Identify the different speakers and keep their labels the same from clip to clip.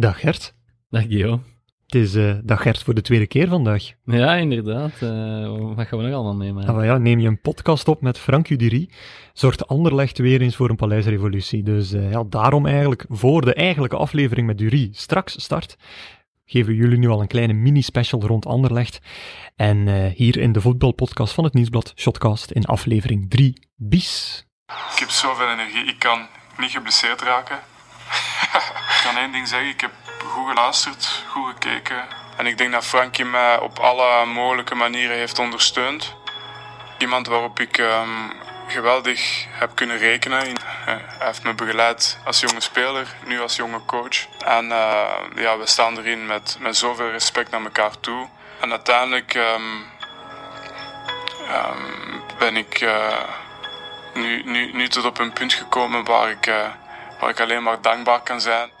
Speaker 1: Dag Gert.
Speaker 2: Dag Guillaume.
Speaker 1: Het is uh, dag Gert voor de tweede keer vandaag.
Speaker 2: Ja, inderdaad. Uh, wat gaan we nog allemaal meemaken?
Speaker 1: Ah, ja, neem je een podcast op met Frank Uderie, zorgt Anderlecht weer eens voor een paleisrevolutie. Dus uh, ja, daarom eigenlijk, voor de eigenlijke aflevering met Durie straks start, geven we jullie nu al een kleine mini-special rond Anderlecht. En hier in de voetbalpodcast van het Nieuwsblad, Shotcast, in aflevering 3 bis.
Speaker 3: Ik heb zoveel energie, ik kan niet geblesseerd raken. ik kan één ding zeggen, ik heb goed geluisterd, goed gekeken. En ik denk dat Frankie mij op alle mogelijke manieren heeft ondersteund. Iemand waarop ik um, geweldig heb kunnen rekenen. Eh, hij heeft me begeleid als jonge speler, nu als jonge coach. En uh, ja, we staan erin met, met zoveel respect naar elkaar toe. En uiteindelijk um, ben ik uh, nu, nu, nu tot op een punt gekomen waar ik, waar ik alleen maar dankbaar kan zijn.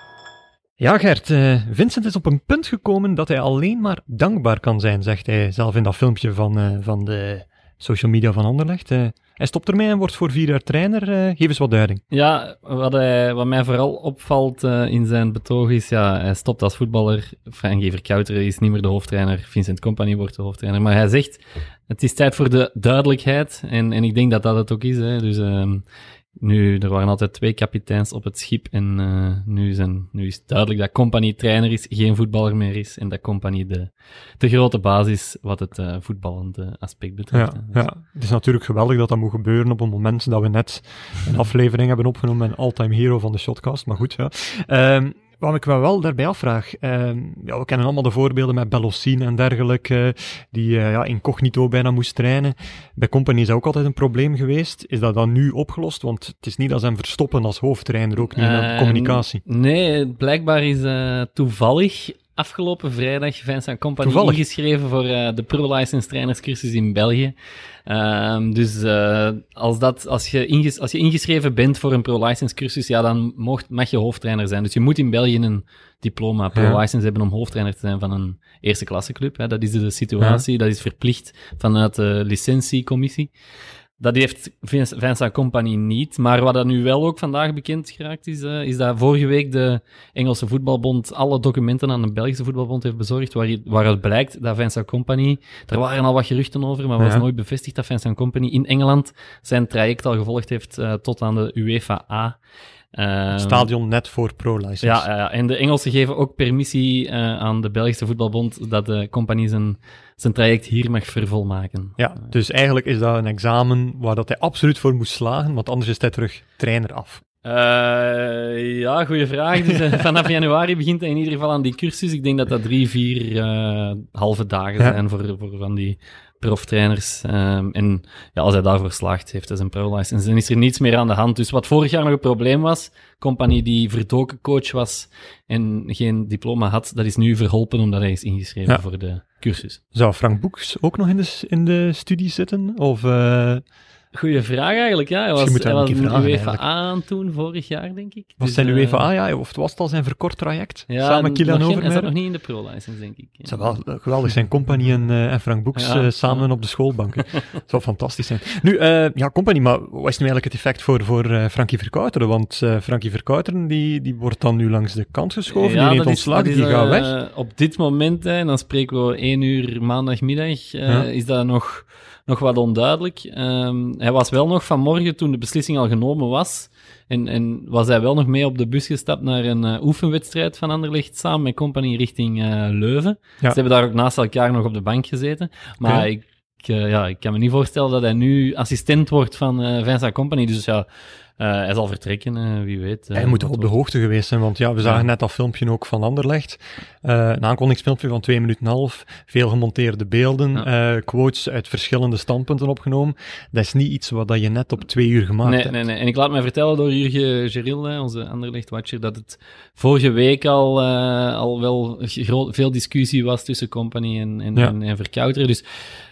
Speaker 1: Ja, Gert, uh, Vincent is op een punt gekomen dat hij alleen maar dankbaar kan zijn, zegt hij zelf in dat filmpje van, uh, van de social media van Anderlecht. Uh, hij stopt ermee en wordt voor vier jaar trainer. geef eens wat duiding.
Speaker 2: Ja, wat, wat mij vooral opvalt in zijn betoog is, ja, hij stopt als voetballer. Frank Verkouteren is niet meer de hoofdtrainer, Vincent Company wordt de hoofdtrainer. Maar hij zegt, het is tijd voor de duidelijkheid. En, en ik denk dat dat het ook is. Hè. Dus ehm, nu, er waren altijd twee kapiteins op het schip en uh, nu, zijn, nu is het duidelijk dat Company trainer is, geen voetballer meer is en dat Company de, de grote basis wat het uh, voetballende aspect betreft.
Speaker 1: Ja, ja, het is natuurlijk geweldig dat dat moet gebeuren op een moment dat we net een aflevering hebben opgenomen met een all-time hero van de Shotcast, maar goed, ja. Um, wat ik me wel daarbij afvraag, uh, ja, we kennen allemaal de voorbeelden met Bellocine en dergelijke, die uh, ja, incognito bijna moest trainen. Bij Company is dat ook altijd een probleem geweest. Is dat dan nu opgelost? Want het is niet dat ze hem verstoppen als hoofdtrainer, ook niet uh, met communicatie.
Speaker 2: Nee, blijkbaar is uh, toevallig afgelopen vrijdag Vincent Company Toevallig. ingeschreven voor uh, de Pro-License trainerscursus in België. Um, dus uh, als, dat, als, je inges, als je ingeschreven bent voor een Pro-License cursus, ja, dan mocht, mag je hoofdtrainer zijn. Dus je moet in België een diploma Pro-License ja. hebben om hoofdtrainer te zijn van een eerste klasse club. Hè. Dat is de situatie, ja. dat is verplicht vanuit de licentiecommissie. Dat heeft Vincent Company niet. Maar wat er nu wel ook vandaag bekend geraakt is, uh, is dat vorige week de Engelse voetbalbond alle documenten aan de Belgische voetbalbond heeft bezorgd, waar, waaruit blijkt dat Vincent Company, er waren al wat geruchten over, maar was nooit bevestigd dat Vincent Company in Engeland zijn traject al gevolgd heeft uh, tot aan de UEFA A.
Speaker 1: Um, stadion net voor pro-license.
Speaker 2: Ja, ja, en de Engelsen geven ook permissie uh, aan de Belgische voetbalbond dat de compagnie zijn, zijn traject hier mag vervolmaken.
Speaker 1: Ja, dus eigenlijk is dat een examen waar dat hij absoluut voor moest slagen, want anders is hij terug trainer af.
Speaker 2: Uh, ja, goede vraag. Dus, uh, vanaf januari begint hij in ieder geval aan die cursus. Ik denk dat dat drie, vier uh, halve dagen zijn voor, voor van die proftrainers. Um, en ja, als hij daarvoor slaagt, heeft hij zijn pro-license. Dan is er niets meer aan de hand. Dus wat vorig jaar nog een probleem was, compagnie die verdoken coach was en geen diploma had, dat is nu verholpen omdat hij is ingeschreven ja. voor de cursus.
Speaker 1: Zou Frank Boeks ook nog in de, in de studie zitten? Of... Uh...
Speaker 2: Goeie vraag eigenlijk, ja. Hij was, hij was UEFA aan toen, vorig jaar, denk ik.
Speaker 1: Was dus, zijn UEFA, uh, ja, of was het al zijn verkort traject? Ja, samen Kylian Overmeijer?
Speaker 2: Hij zat nog niet in de pro-license, denk ik.
Speaker 1: Het zou wel geweldig zijn, Company en, uh, en Frank Boeks ja, uh, samen op de schoolbanken. Het zou fantastisch zijn. Nu, ja, Company, maar wat is nu eigenlijk het effect voor, voor Frankie Verkouteren? Want Frankie Verkouteren, die, die wordt dan nu langs de kant geschoven, die neemt ontslag, die gaat weg.
Speaker 2: Op dit moment, hè, en dan spreken we één uur maandagmiddag, is dat nog nog wat onduidelijk. Um, hij was wel nog vanmorgen, toen de beslissing al genomen was, en, en was hij wel nog mee op de bus gestapt naar een uh, oefenwedstrijd van Anderlecht samen met compagnie richting uh, Leuven. Ze hebben daar ook naast elkaar nog op de bank gezeten. Maar okay. ik, uh, ja, ik kan me niet voorstellen dat hij nu assistent wordt van Vincent Company. Dus ja, hij zal vertrekken, uh, wie weet.
Speaker 1: Hij moet op de hoogte geweest zijn, want ja, we zagen ja. net dat filmpje ook van Anderlecht. een aankondigingsfilmpje van 2 minuten en half, veel gemonteerde beelden, ja. quotes uit verschillende standpunten opgenomen. Dat is niet iets wat je net op twee uur gemaakt
Speaker 2: nee,
Speaker 1: hebt.
Speaker 2: Nee, nee, en ik laat mij vertellen door Jurgen Geril, onze Anderlecht-watcher, dat het vorige week al, al wel veel discussie was tussen Company en, en, ja. en, en Verkouteren. Dus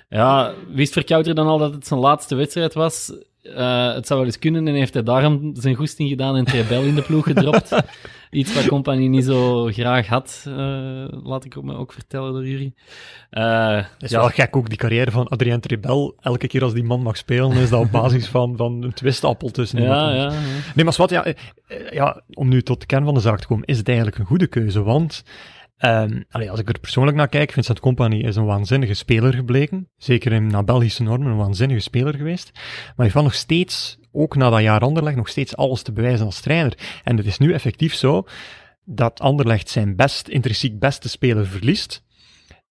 Speaker 2: ja, wist Verkouteren dan al dat het zijn laatste wedstrijd was? Uh, het zou wel eens kunnen en heeft hij daarom zijn goesting gedaan en Trebel in de ploeg gedropt. Iets wat Compagnie niet zo graag had, uh, laat ik me ook vertellen door jullie.
Speaker 1: Uh, het is ja. wel gek ook, die carrière van Adrien Trebel. Elke keer als die man mag spelen, is dat op basis van, van een twistappel tussen
Speaker 2: ja, ja, ja,
Speaker 1: Nee, maar wat, ja, ja, om nu tot de kern van de zaak te komen, is het eigenlijk een goede keuze, want... Um, als ik er persoonlijk naar kijk, Vincent Company is een waanzinnige speler gebleken. Zeker in, naar Belgische normen een waanzinnige speler geweest. Maar hij heeft nog steeds, ook na dat jaar Anderlecht, nog steeds alles te bewijzen als trainer. En het is nu effectief zo dat Anderlecht zijn best, intrinsiek beste speler verliest.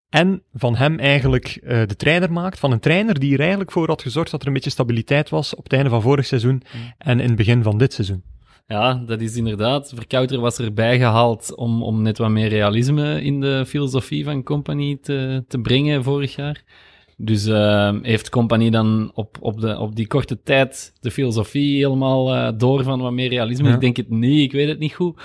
Speaker 1: En van hem eigenlijk uh, de trainer maakt. Van een trainer die er eigenlijk voor had gezorgd dat er een beetje stabiliteit was op het einde van vorig seizoen mm. en in het begin van dit seizoen.
Speaker 2: Ja, dat is inderdaad. Verkouter was erbij gehaald om, om net wat meer realisme in de filosofie van Company te, te brengen vorig jaar. Dus uh, heeft Company dan op, op, de, op die korte tijd de filosofie helemaal uh, door van wat meer realisme? Ik denk het niet, ik weet het niet goed.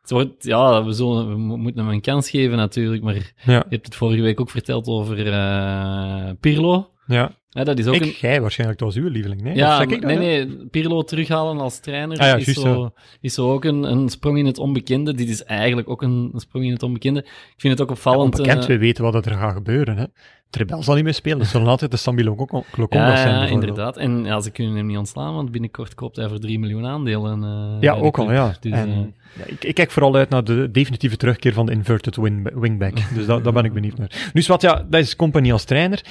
Speaker 2: Het wordt, ja, we, zullen, we moeten hem een kans geven natuurlijk, maar je hebt het vorige week ook verteld over uh, Pirlo.
Speaker 1: Ja.
Speaker 2: Ja, dat is ook
Speaker 1: ik,
Speaker 2: een...
Speaker 1: jij waarschijnlijk, dat was uw lieveling, nee?
Speaker 2: Ja, ik nee, nee, Pirlo terughalen als trainer ah, is, zo, is zo ook een, een sprong in het onbekende. Dit is eigenlijk ook een, een sprong in het onbekende. Ik vind het ook opvallend...
Speaker 1: Ja, onbekend, uh, we weten wat er gaat gebeuren, hè. Trebel zal niet meer spelen. Dat zullen altijd de Sambi Lokongas ja, zijn.
Speaker 2: Ja, inderdaad. En ja, ze kunnen hem niet ontslaan, want binnenkort koopt hij voor 3 miljoen aandelen. Uh,
Speaker 1: ja, ook al, ja. Dus, en, uh, ja ik, ik, kijk vooral uit naar de definitieve terugkeer van de inverted wing, wingback. dus daar dat ben ik benieuwd naar. Nu, wat, ja, dat is Company als trainer.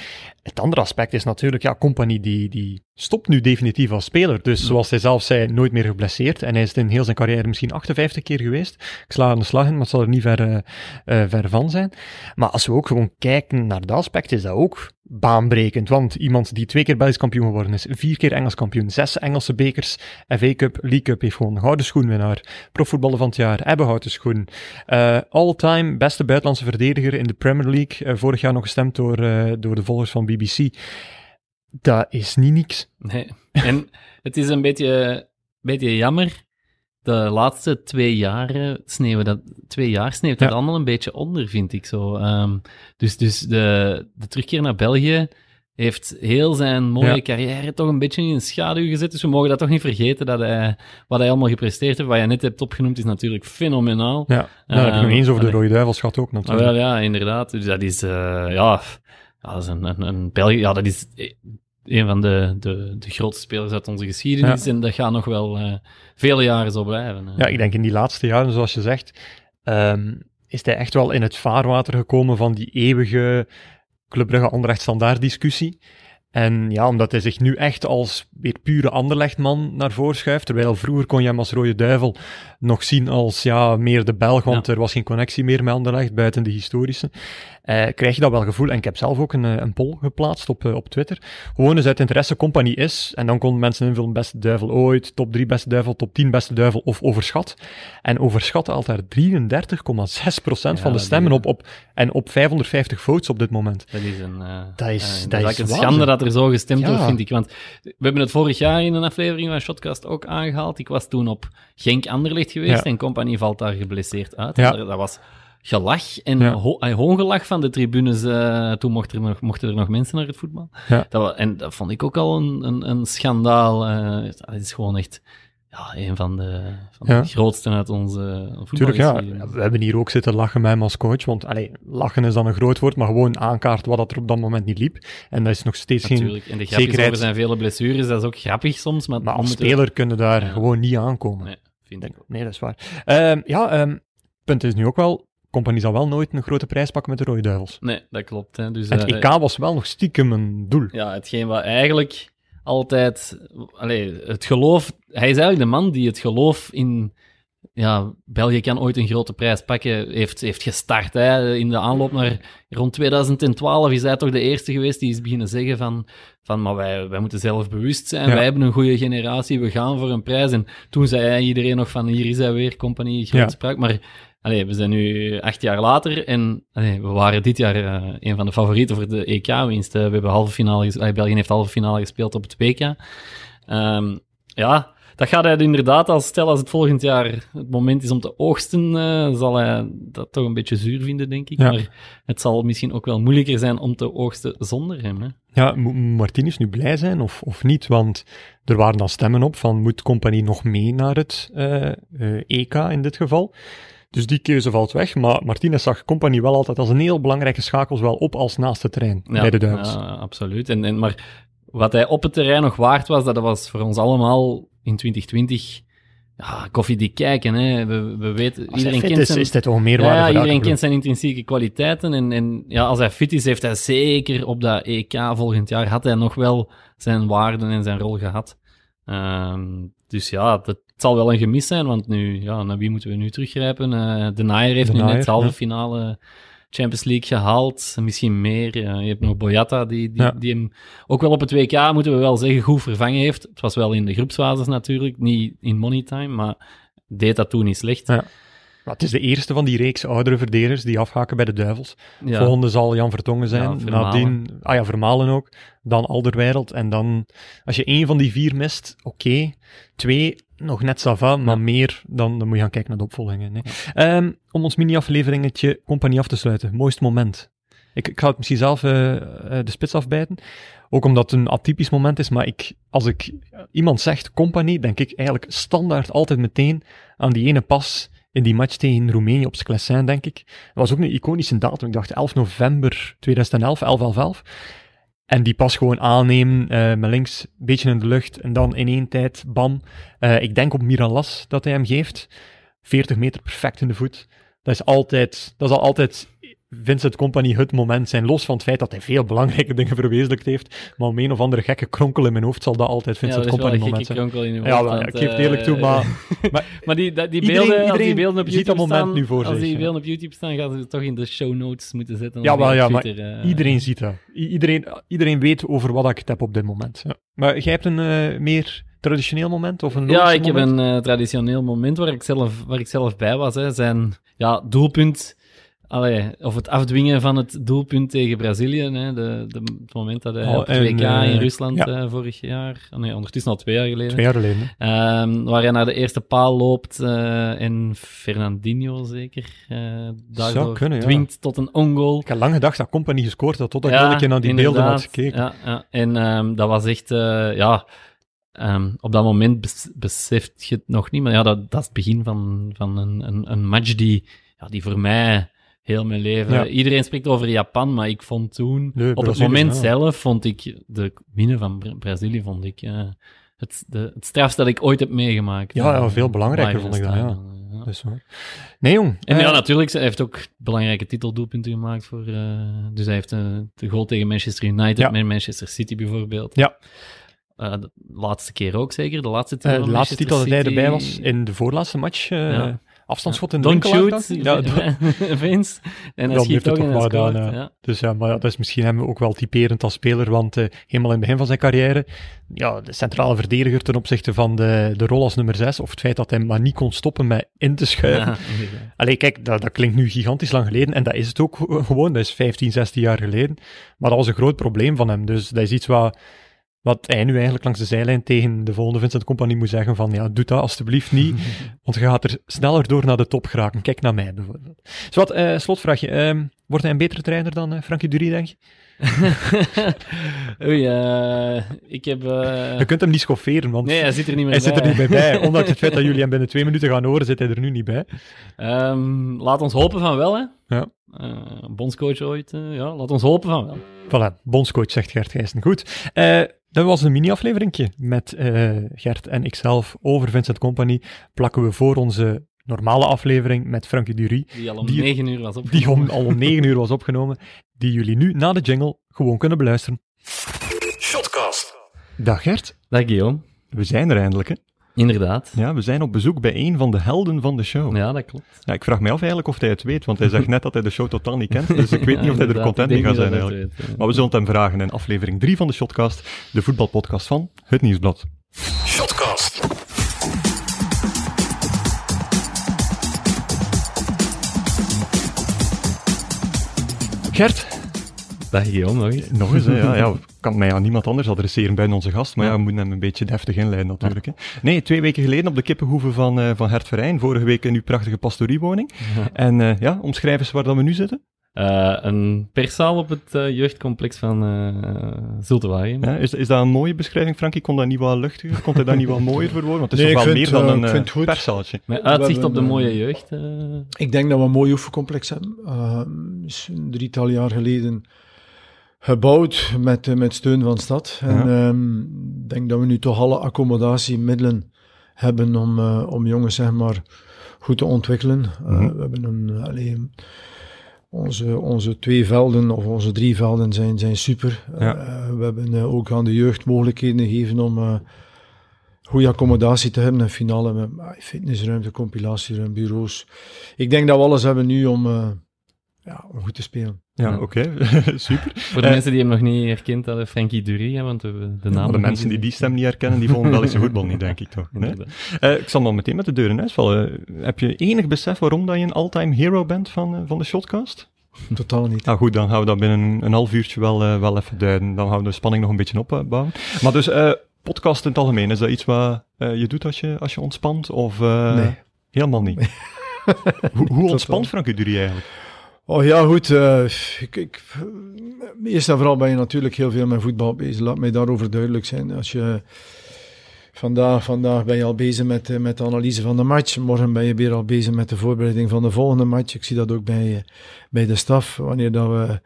Speaker 1: Het andere aspect is natuurlijk, ja, Company die, die stopt nu definitief als speler. Dus zoals hij zelf zei, nooit meer geblesseerd. En hij is in heel zijn carrière misschien 58 keer geweest. Ik sla aan de slag in, maar het zal er niet ver, uh, uh, ver van zijn. Maar als we ook gewoon kijken naar dat aspect, is dat ook baanbrekend. Want iemand die twee keer Belgisch kampioen geworden is, vier keer Engels kampioen, zes Engelse bekers, FA Cup, League Cup, heeft gewoon gouden schoenwinnaar, profvoetballer van het jaar, Ebbenhouten schoen, uh, all-time beste buitenlandse verdediger in de Premier League, uh, vorig jaar nog gestemd door, uh, door de volgers van BBC. Dat is niet niks.
Speaker 2: Nee, en het is een beetje, beetje jammer de laatste twee jaren sneeuwen dat, twee jaar sneeuwt dat allemaal een beetje onder, vind ik zo. Um, dus dus de, de terugkeer naar België heeft heel zijn mooie carrière toch een beetje in een schaduw gezet. Dus we mogen dat toch niet vergeten, dat hij, wat hij allemaal gepresteerd heeft. Wat je net hebt opgenoemd is natuurlijk fenomenaal.
Speaker 1: Ja, nou, heb nog eens over de Rode Duivels gehad ook natuurlijk.
Speaker 2: Ah, wel, ja, inderdaad. Dus dat is, uh, ja, ja, dat is een, een, een België, ja, dat is een van de, de, de grootste spelers uit onze geschiedenis. En dat gaat nog wel uh, vele jaren zo blijven.
Speaker 1: Ja, ik denk in die laatste jaren, zoals je zegt, um, is hij echt wel in het vaarwater gekomen van die eeuwige Club Brugge Anderlecht standaard discussie. En ja, omdat hij zich nu echt als weer pure Anderlechtman naar voren schuift, terwijl vroeger kon je hem als Rode Duivel nog zien als ja, meer de Belg, want er was geen connectie meer met Anderlecht, buiten de historische, eh, krijg je dat wel gevoel. En ik heb zelf ook een, eh, een poll geplaatst op, uh, op Twitter. Gewoon eens uit interesse compagnie is, en dan konden mensen invullen beste duivel ooit, top 3 beste duivel, top 10 beste duivel of overschat. En overschat haalt daar 33,6% van de stemmen op, op, en op 550 votes op dit moment.
Speaker 2: Dat is een, uh, dat is, dat is een schande dat er zo gestemd wordt, vind ik. Want we hebben het vorig jaar in een aflevering van Shotcast ook aangehaald. Ik was toen op Genk Anderlecht geweest en compagnie valt daar geblesseerd uit. Ja. Dat was gelach en ja. ho hoongelach van de tribunes. Uh, toen mochten er, nog, mochten er nog mensen naar het voetbal.
Speaker 1: Ja.
Speaker 2: Dat, en dat vond ik ook al een, een, een schandaal. Uh, dat is gewoon echt ja, een van de, van de grootste uit onze
Speaker 1: voetbal. ja. We hebben hier ook zitten lachen met hem als coach. Want allee, lachen is dan een groot woord, maar gewoon aankaart wat er op dat moment niet liep. En dat is nog steeds
Speaker 2: Natuurlijk.
Speaker 1: geen
Speaker 2: En de zekerheid. Er zijn vele blessures, dat is ook grappig soms. Maar,
Speaker 1: maar als speler kunnen daar gewoon niet aankomen.
Speaker 2: Nee, vind ik ook.
Speaker 1: Nee, dat is waar. Um, ja, um, punt is nu ook wel, Compagnie zal wel nooit een grote prijs pakken met de Rode Duivels.
Speaker 2: Nee, dat klopt. Hè. Dus,
Speaker 1: het uh, EK was wel nog stiekem een doel.
Speaker 2: Ja, hetgeen wat eigenlijk altijd... Allee, het geloof... Hij is eigenlijk de man die het geloof in... Ja, België kan ooit een grote prijs pakken, heeft, heeft gestart. Hè. In de aanloop naar rond 2012 is hij toch de eerste geweest die is beginnen zeggen van, van maar wij, wij moeten zelf bewust zijn, wij hebben een goede generatie, we gaan voor een prijs. En toen zei iedereen nog van, hier is hij weer, compagnie, groot ja. Maar Allee, we zijn nu acht jaar later en allee, we waren dit jaar uh, een van de favorieten voor de EK-winst. we hebben halve finale, België heeft halve finale gespeeld op het WK. Um, ja, dat gaat hij inderdaad, als, stel als het volgend jaar het moment is om te oogsten, uh, zal hij dat toch een beetje zuur vinden, denk ik. Maar het zal misschien ook wel moeilijker zijn om te oogsten zonder hem. Hè?
Speaker 1: Ja, moet Martinez nu blij zijn of, of niet? Want er waren dan stemmen op van, moet Compagnie nog mee naar het uh, uh, EK in dit geval? Dus die keuze valt weg. Maar Martinez zag Compagnie wel altijd als een heel belangrijke schakel, zowel op als naast de terrein bij de Duivels.
Speaker 2: Ja, absoluut. En, en, maar wat hij op het terrein nog waard was, dat was voor ons allemaal in 2020 ja, koffie die kijken. Hè. We, we weten, iedereen kent
Speaker 1: is,
Speaker 2: zijn,
Speaker 1: is dit meer ja,
Speaker 2: iedereen kent zijn intrinsieke kwaliteiten. En, en ja, als hij fit is, heeft hij zeker op dat EK volgend jaar, had hij nog wel zijn waarden en zijn rol gehad. Um, dus ja, dat zal wel een gemis zijn, want nu, ja, naar wie moeten we nu teruggrijpen? Uh, de Nair heeft nu net de halve finale Champions League gehaald, misschien meer. je hebt nog Boyata, die, die, die hem ook wel op het WK, moeten we wel zeggen, goed vervangen heeft. Het was wel in de groepsfases natuurlijk, niet in money time, maar deed dat toen niet slecht.
Speaker 1: Ja. Maar het is de eerste van die reeks oudere verdedigers die afhaken bij de Duivels. Ja. Volgende zal Jan Vertongen zijn. Ja, Nadien, ah ja, Vermalen ook. Dan Alderwereld. En dan, als je één van die vier mist, oké. Twee, nog net sava, maar meer, dan, dan moet je gaan kijken naar de opvolgingen. Nee. Um, om ons mini-afleveringetje compagnie af te sluiten. Mooist moment. Ik, ik ga het misschien zelf uh, de spits afbijten. Ook omdat het een atypisch moment is, maar ik, als ik iemand zegt compagnie, denk ik eigenlijk standaard altijd meteen aan die ene pas in die match tegen Roemenië op Sclessin, denk ik. Dat was ook een iconische datum. Ik dacht 11 november 2011, 11 11 11. En die pas gewoon aannemen, uh, met links een beetje in de lucht en dan in één tijd, bam. Uh, ik denk op Miralas dat hij hem geeft. 40 meter perfect in de voet. Dat is altijd, dat zal altijd Vincent Company het moment zijn, los van het feit dat hij veel belangrijke dingen verwezenlijkt heeft, maar om een of andere gekke kronkel in mijn hoofd zal dat altijd Vincent ja, Company moment zijn.
Speaker 2: ja,
Speaker 1: maar, ik geef het eerlijk toe, maar...
Speaker 2: maar, maar die, die, beelden, iedereen, als die beelden op YouTube
Speaker 1: moment
Speaker 2: staan,
Speaker 1: nu voor
Speaker 2: als die beelden op YouTube staan, gaan ze toch in de show notes moeten zetten.
Speaker 1: Ja, maar, ja, Twitter, maar uh, iedereen ziet dat. iedereen, iedereen weet over wat ik het heb op dit moment. Ja. Maar jij hebt een uh, meer traditioneel moment? Of een
Speaker 2: ja, ik
Speaker 1: moment?
Speaker 2: heb een uh, traditioneel moment waar ik zelf, waar ik zelf bij was. Hè. Zijn ja, doelpunt Allee, of het afdwingen van het doelpunt tegen Brazilië. Hè, de, de, het moment dat hij oh, op het WK uh, in Rusland ja. uh, vorig jaar, oh nee, ondertussen al twee jaar geleden.
Speaker 1: Twee jaar geleden.
Speaker 2: Um, waar hij naar de eerste paal loopt uh, en Fernandinho zeker daardoor kunnen, dwingt ja. tot een ongoal.
Speaker 1: Ik had lang gedacht dat Company gescoord had, totdat ja, ik naar die beelden had gekeken.
Speaker 2: Ja, ja. en um, dat was echt, ja... Um, op dat moment bes beseft je het nog niet, maar ja, dat, dat is het begin van, van een, een, een match die, ja, die voor mij heel mijn leven. Iedereen spreekt over Japan, maar ik vond toen, nee, op het moment zelf, vond ik de winnen van Brazilië, vond ik uh, het, de, het strafste dat ik ooit heb meegemaakt.
Speaker 1: Ja, ja veel belangrijker vond ik dat, ja. waar. Nee, jong.
Speaker 2: En uh, ja, natuurlijk, hij heeft ook belangrijke titeldoelpunten gemaakt. Voor, uh, dus hij heeft de goal tegen Manchester United met Manchester City bijvoorbeeld.
Speaker 1: Ja.
Speaker 2: Uh, de laatste keer ook zeker? De laatste titel,
Speaker 1: de laatste titel dat hij erbij was in de voorlaatste match. Ja afstandsschot in de
Speaker 2: Don't shoot, ja, Vince. En hij schiet toch, maar gedaan, ja. ja.
Speaker 1: Dus ja, maar ja, dat is misschien hem ook wel typerend als speler, want uh, helemaal in het begin van zijn carrière, ja, de centrale verdediger ten opzichte van de, de rol als nummer 6, of het feit dat hij maar niet kon stoppen met in te schuiven. Ja, Allee, kijk, dat, dat klinkt nu gigantisch lang geleden, en dat is het ook gewoon, dat is 15, 16 jaar geleden, maar dat was een groot probleem van hem, dus dat is iets wat wat hij nu eigenlijk langs de zijlijn tegen de volgende Vincent Company moet zeggen van ja, doe dat alstublieft niet, want je gaat er sneller door naar de top geraken. Kijk naar mij bijvoorbeeld. Dus wat, uh, slotvraagje. Uh, wordt hij een betere trainer dan uh, Frankie Dury, denk je?
Speaker 2: Oei, uh, ik heb...
Speaker 1: Je kunt hem niet schofferen, want
Speaker 2: nee, hij zit er niet meer
Speaker 1: hij
Speaker 2: bij.
Speaker 1: zit er niet bij. Ondanks het feit dat jullie hem binnen twee minuten gaan horen, zit hij er nu niet bij.
Speaker 2: Um, laat ons hopen van wel, hè.
Speaker 1: Ja.
Speaker 2: Bondscoach ooit, ja, laat ons hopen van wel.
Speaker 1: Voilà, bondscoach, zegt Gert Gijssen. Goed. Dat was een mini-afleveringje met uh, Gert en ikzelf over Vincent Company. Plakken we voor onze normale aflevering met Frankie Dury.
Speaker 2: Die al om die, 9 uur was opgenomen.
Speaker 1: Die om, al om 9 uur was opgenomen. Die jullie nu na de jingle gewoon kunnen beluisteren. Shotcast. Dag Gert.
Speaker 2: Dag Guillaume.
Speaker 1: We zijn er eindelijk, hè?
Speaker 2: Inderdaad.
Speaker 1: Ja, we zijn op bezoek bij een van de helden van de show.
Speaker 2: Ja, dat klopt.
Speaker 1: Ja, ik vraag me af eigenlijk of hij het weet, want hij zegt net dat hij de show totaal niet kent, dus ik weet niet of hij er content mee gaat zijn eigenlijk. Maar we zullen het hem vragen in aflevering 3 van de Shotcast, de voetbalpodcast van Het Nieuwsblad. Shotcast. Gert,
Speaker 2: Dag Guillaume, nog eens.
Speaker 1: Nog eens, hè, ja. ja. kan mij aan niemand anders adresseren bij onze gast, maar ja, we moeten hem een beetje deftig inleiden natuurlijk. Hè. Nee, twee weken geleden op de kippenhoeve van, uh, van Hert Verijn, vorige week in uw prachtige pastoriewoning. En uh, ja, omschrijf eens waar dan we nu zitten.
Speaker 2: Uh, een perszaal op het uh, jeugdcomplex van uh.
Speaker 1: Ja, is, is dat een mooie beschrijving, Frankie? Kon dat niet wat luchtiger? Kon hij dat niet wat mooier voor worden? Want het is nee, toch wel meer dan een uh, perszaaltje.
Speaker 2: Met uitzicht op de mooie jeugd.
Speaker 4: Ik denk dat we een mooi oefencomplex hebben. is een drietal jaar geleden gebouwd met, met steun van de stad. En ik ja. um, denk dat we nu toch alle accommodatiemiddelen hebben om, om jongens zeg maar, goed te ontwikkelen. Mm -hmm. we hebben een... Allee, onze, onze twee velden of onze drie velden zijn, zijn super. Ja. Uh, we hebben ook aan de jeugd mogelijkheden gegeven om goede accommodatie te hebben. En finale met fitnessruimte, compilatieruimte, bureaus. Ik denk dat we alles hebben nu om, ja, om goed te spelen.
Speaker 1: Ja, oké. Okay. Super.
Speaker 2: Voor de mensen die hem nog niet herkend hadden, Frankie Dury, want we de naam...
Speaker 1: Ja, de mensen die die stem niet herkennen, die volgen Belgische voetbal niet, denk ik toch. Nee? Uh, ik zal dan meteen met de deur in huis vallen. Heb je enig besef waarom dat je een all-time hero bent van, uh, van de Shotcast?
Speaker 4: Totaal niet.
Speaker 1: Nou goed, dan gaan we dat binnen een, half uurtje wel, uh, wel even duiden. Dan gaan we de spanning nog een beetje opbouwen. Maar dus, podcast in het algemeen, is dat iets wat je doet als je, als je ontspant? Of
Speaker 4: nee.
Speaker 1: helemaal niet? hoe, hoe ontspant Frankie Dury eigenlijk?
Speaker 4: Oh ja, goed. Uh, ik, ik, eerst en vooral ben je natuurlijk heel veel met voetbal bezig. Laat mij daarover duidelijk zijn. Als je vandaag, vandaag ben je al bezig met, met de analyse van de match. Morgen ben je weer al bezig met de voorbereiding van de volgende match. Ik zie dat ook bij, bij de staf. Wanneer dat we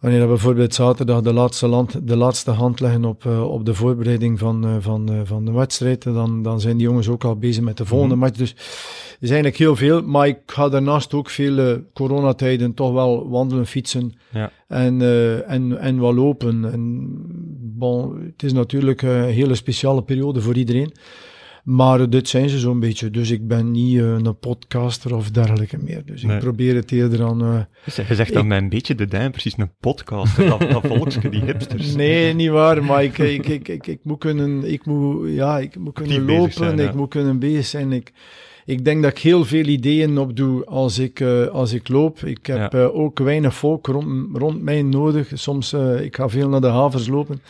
Speaker 4: Wanneer bijvoorbeeld zaterdag de laatste, land, de laatste hand leggen op, uh, op de voorbereiding van, uh, van, uh, van de wedstrijd, dan, dan zijn die jongens ook al bezig met de volgende mm -hmm. match. Dus er is eigenlijk heel veel, maar ik ga daarnaast ook veel coronatijden toch wel wandelen, fietsen ja. en, en, en wel lopen. En, bon, het is natuurlijk een hele speciale periode voor iedereen. Maar dit zijn ze zo'n beetje. Dus ik ben niet uh, een podcaster of dergelijke meer. Dus nee. ik probeer het eerder aan... Uh,
Speaker 1: je zegt dan mij een beetje de dijn, precies een podcaster, dat, dat volksje, die hipsters.
Speaker 4: Nee, niet waar, maar ik, ik, ik, ik, ik moet kunnen, ik moet, ja, ik moet kunnen lopen, zijn, ja. ik moet kunnen bezig zijn. Ik, ik denk dat ik heel veel ideeën opdoe als ik, uh, als ik loop. Ik heb ja. ook weinig volk rond, rond mij nodig. Soms, ik ga veel naar de havens lopen.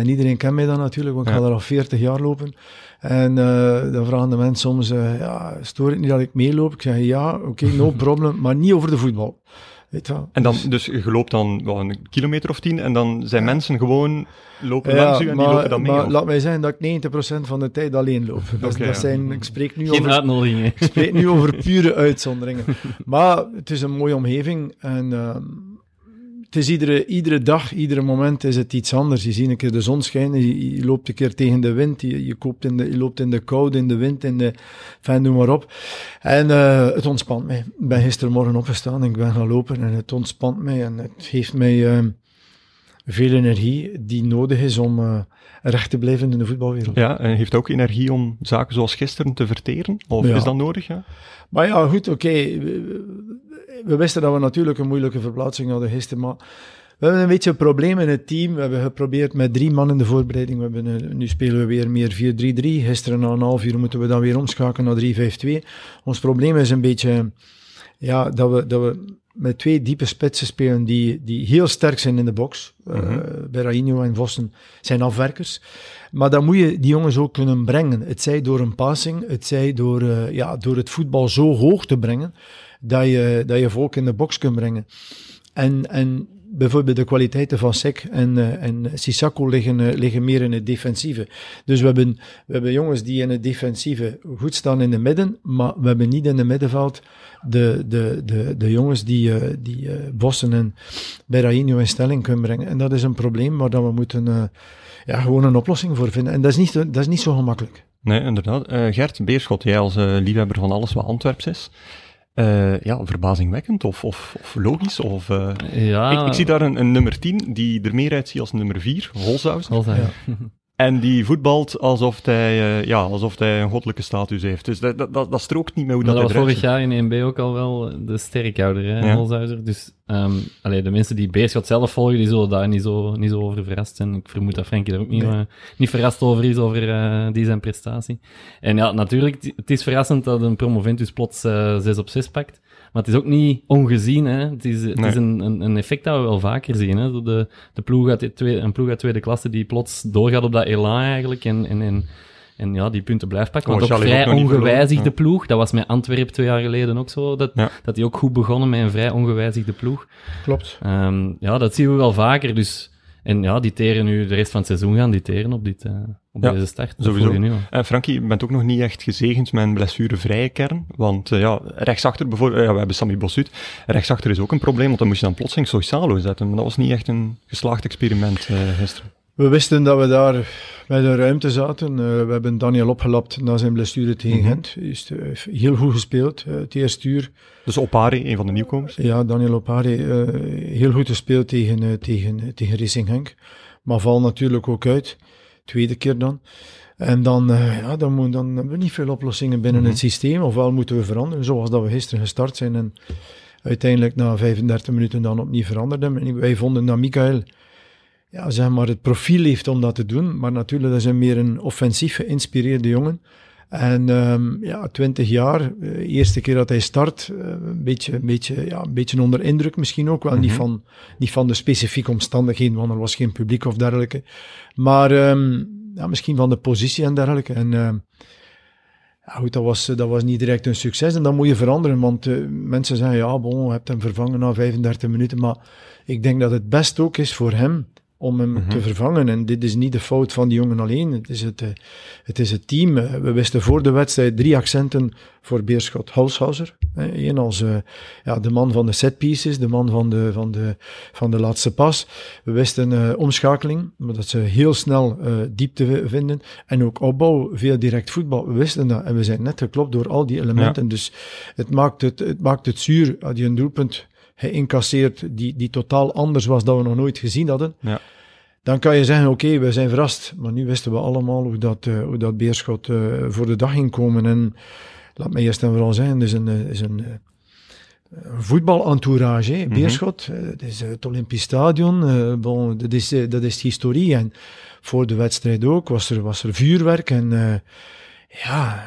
Speaker 4: En iedereen kent mij dan natuurlijk, want ik ga er al 40 jaar lopen. En uh, dan vragen de mensen soms, uh, ja, stoor het niet dat ik meeloop? Ik zeg, ja, oké, okay, no problem, maar niet over de voetbal. Weet je
Speaker 1: en dan, dus je loopt dan wel een kilometer of tien en dan zijn ja. mensen gewoon lopen ja, langs u en maar, die lopen dan mee?
Speaker 4: Maar laat mij zeggen dat ik 90% van de tijd alleen loop. Dat, okay, dat zijn, ik spreek nu
Speaker 2: Geen
Speaker 4: over, ik spreek nu over pure uitzonderingen. maar het is een mooie omgeving en... Uh, het is iedere, iedere dag, iedere moment is het iets anders. Je ziet een keer de zon schijnen, je, je loopt een keer tegen de wind, je, je, koopt in de, je loopt in de koude, in de wind, in de, enfin, noem maar op. En uh, het ontspant mij. Ik ben gistermorgen opgestaan en ik ben gaan lopen en het ontspant mij en het geeft mij uh, veel energie die nodig is om uh, recht te blijven in de voetbalwereld.
Speaker 1: Ja, en heeft ook energie om zaken zoals gisteren te verteren? Of ja. is dat nodig? Ja?
Speaker 4: Maar ja, goed, oké. Okay we wisten dat we natuurlijk een moeilijke verplaatsing hadden gisteren, maar we hebben een beetje een probleem in het team. We hebben geprobeerd met drie man in de voorbereiding. We hebben, uh, nu spelen we weer meer 4-3-3. Gisteren na een half uur moeten we dan weer omschakelen naar 3-5-2. Ons probleem is een beetje ja, dat, we, dat we met twee diepe spitsen spelen die, die heel sterk zijn in de box. Mm -hmm. uh, Berraino en Vossen zijn afwerkers. Maar dan moet je die jongens ook kunnen brengen. Het zij door een passing, het zij door, uh, ja, door het voetbal zo hoog te brengen dat je, dat je volk in de box kunt brengen. En, en bijvoorbeeld de kwaliteiten van Sek en, uh, en Sissako liggen, uh, liggen meer in het defensieve. Dus we hebben, we hebben jongens die in het defensieve goed staan in de midden, maar we hebben niet in het middenveld de, de, de, de jongens die, uh, die Bossen en Berraino in stelling kunnen brengen. En dat is een probleem waar we moeten ja, gewoon een oplossing voor vinden. En dat is niet, dat is niet zo gemakkelijk.
Speaker 1: Nee, inderdaad. Gert Beerschot, jij als liefhebber van alles wat Antwerps is, uh, ja, verbazingwekkend of, of, of logisch. Of, uh, ja. ik, ik, zie daar een, een, nummer 10 die er meer uitziet als nummer 4, Holzhausen.
Speaker 2: Ja.
Speaker 1: En die voetbalt alsof hij, uh, ja, alsof hij een goddelijke status heeft. Dus dat, dat, dat, dat strookt niet met hoe
Speaker 2: dat,
Speaker 1: dat
Speaker 2: was vorig jaar in 1B ook al wel de sterkhouder, hè, ja. Dus um, allee, de mensen die Beerschot zelf volgen, die zullen daar niet zo, niet zo over verrast zijn. Ik vermoed dat Frenkie er ook niet, nee. uh, niet verrast over is, over uh, die zijn prestatie. En ja, natuurlijk, het is verrassend dat een promoventus plots 6 op 6 pakt. Maar het is ook niet ongezien. Hè. Het is, het is een, een, een, effect dat we wel vaker zien. Hè. De, de ploeg uit de tweede, een ploeg uit tweede klasse die plots doorgaat op dat elan eigenlijk. En, en, en, en ja, die punten blijft pakken. Want oh, ook vrij ongewijzigde ploeg. Dat was met Antwerpen twee jaar geleden ook zo. Dat, dat die ook goed begonnen met een vrij ongewijzigde ploeg.
Speaker 4: Klopt.
Speaker 2: Um, ja, dat zien we wel vaker. Dus en ja, die teren nu de rest van het seizoen gaan die teren op, dit, uh, op deze start.
Speaker 1: Sowieso. Nu en Frankie, je bent ook nog niet echt gezegend met een blessurevrije kern. Want uh, ja, rechtsachter bijvoorbeeld, ja, we hebben Sammy Bossut. Rechtsachter is ook een probleem, want dan moest je dan plotseling Soisalo zetten. Maar dat was niet echt een geslaagd experiment uh, gisteren.
Speaker 4: We wisten dat we daar bij de ruimte zaten. Uh, we hebben Daniel opgelapt na zijn blessure tegen mm -hmm. Gent. Hij heeft uh, heel goed gespeeld, uh, het eerste uur.
Speaker 1: Dus Opari, een van de nieuwkomers?
Speaker 4: Ja, Daniel Opari, heel goed gespeeld tegen, tegen, tegen Racing Henk. Maar val natuurlijk ook uit. Tweede keer dan. En dan, ja, dan, moet, dan hebben we niet veel oplossingen binnen mm -hmm. het systeem. Ofwel moeten we veranderen, zoals dat we gisteren gestart zijn. En uiteindelijk na 35 minuten dan opnieuw veranderden. En wij vonden dat Michael ja, zeg maar, het profiel heeft om dat te doen. Maar natuurlijk, dat is een meer een offensief geïnspireerde jongen. En um, ja, twintig jaar, uh, eerste keer dat hij start, uh, een, beetje, een, beetje, ja, een beetje onder indruk misschien ook wel. niet, mhm. van, niet van de specifieke omstandigheden, want er was geen publiek of dergelijke. Maar um, ja, misschien van de positie en dergelijke. En uh, ja, goed, dat was, dat was niet direct een succes en dat moet je veranderen. Want uh, mensen zeggen, ja, bon, je hebt hem vervangen na 35 minuten. Maar ik denk dat het best ook is voor hem om hem te mhm. vervangen. En dit is niet de fout van die jongen alleen, het is het, uh, het, is het team. Uh, we wisten voor de wedstrijd drie accenten voor Beerschot Halshauser. Eén als uh, ja, de man van de setpieces, de man van de, van de, van de laatste pas. We wisten omschakeling, dat ze heel snel diepte vinden. En ook opbouw, veel direct voetbal. We wisten dat en we zijn net geklopt door al die elementen. Dus het maakt het, het maakt het zuur, je een doelpunt geïncasseerd die, die totaal anders was dan we nog nooit gezien hadden. Ja. Dan kan je zeggen, oké, we zijn verrast. Maar nu wisten we allemaal hoe dat, uh, hoe dat Beerschot uh, voor de dag ging komen. En laat mij eerst en vooral zeggen, het is een, eh, is een, voetbalentourage. Mm Beerschot, het is het Olympisch Stadion, bon, dat, is, dat is historie. En voor de wedstrijd ook was er, was er vuurwerk en ja...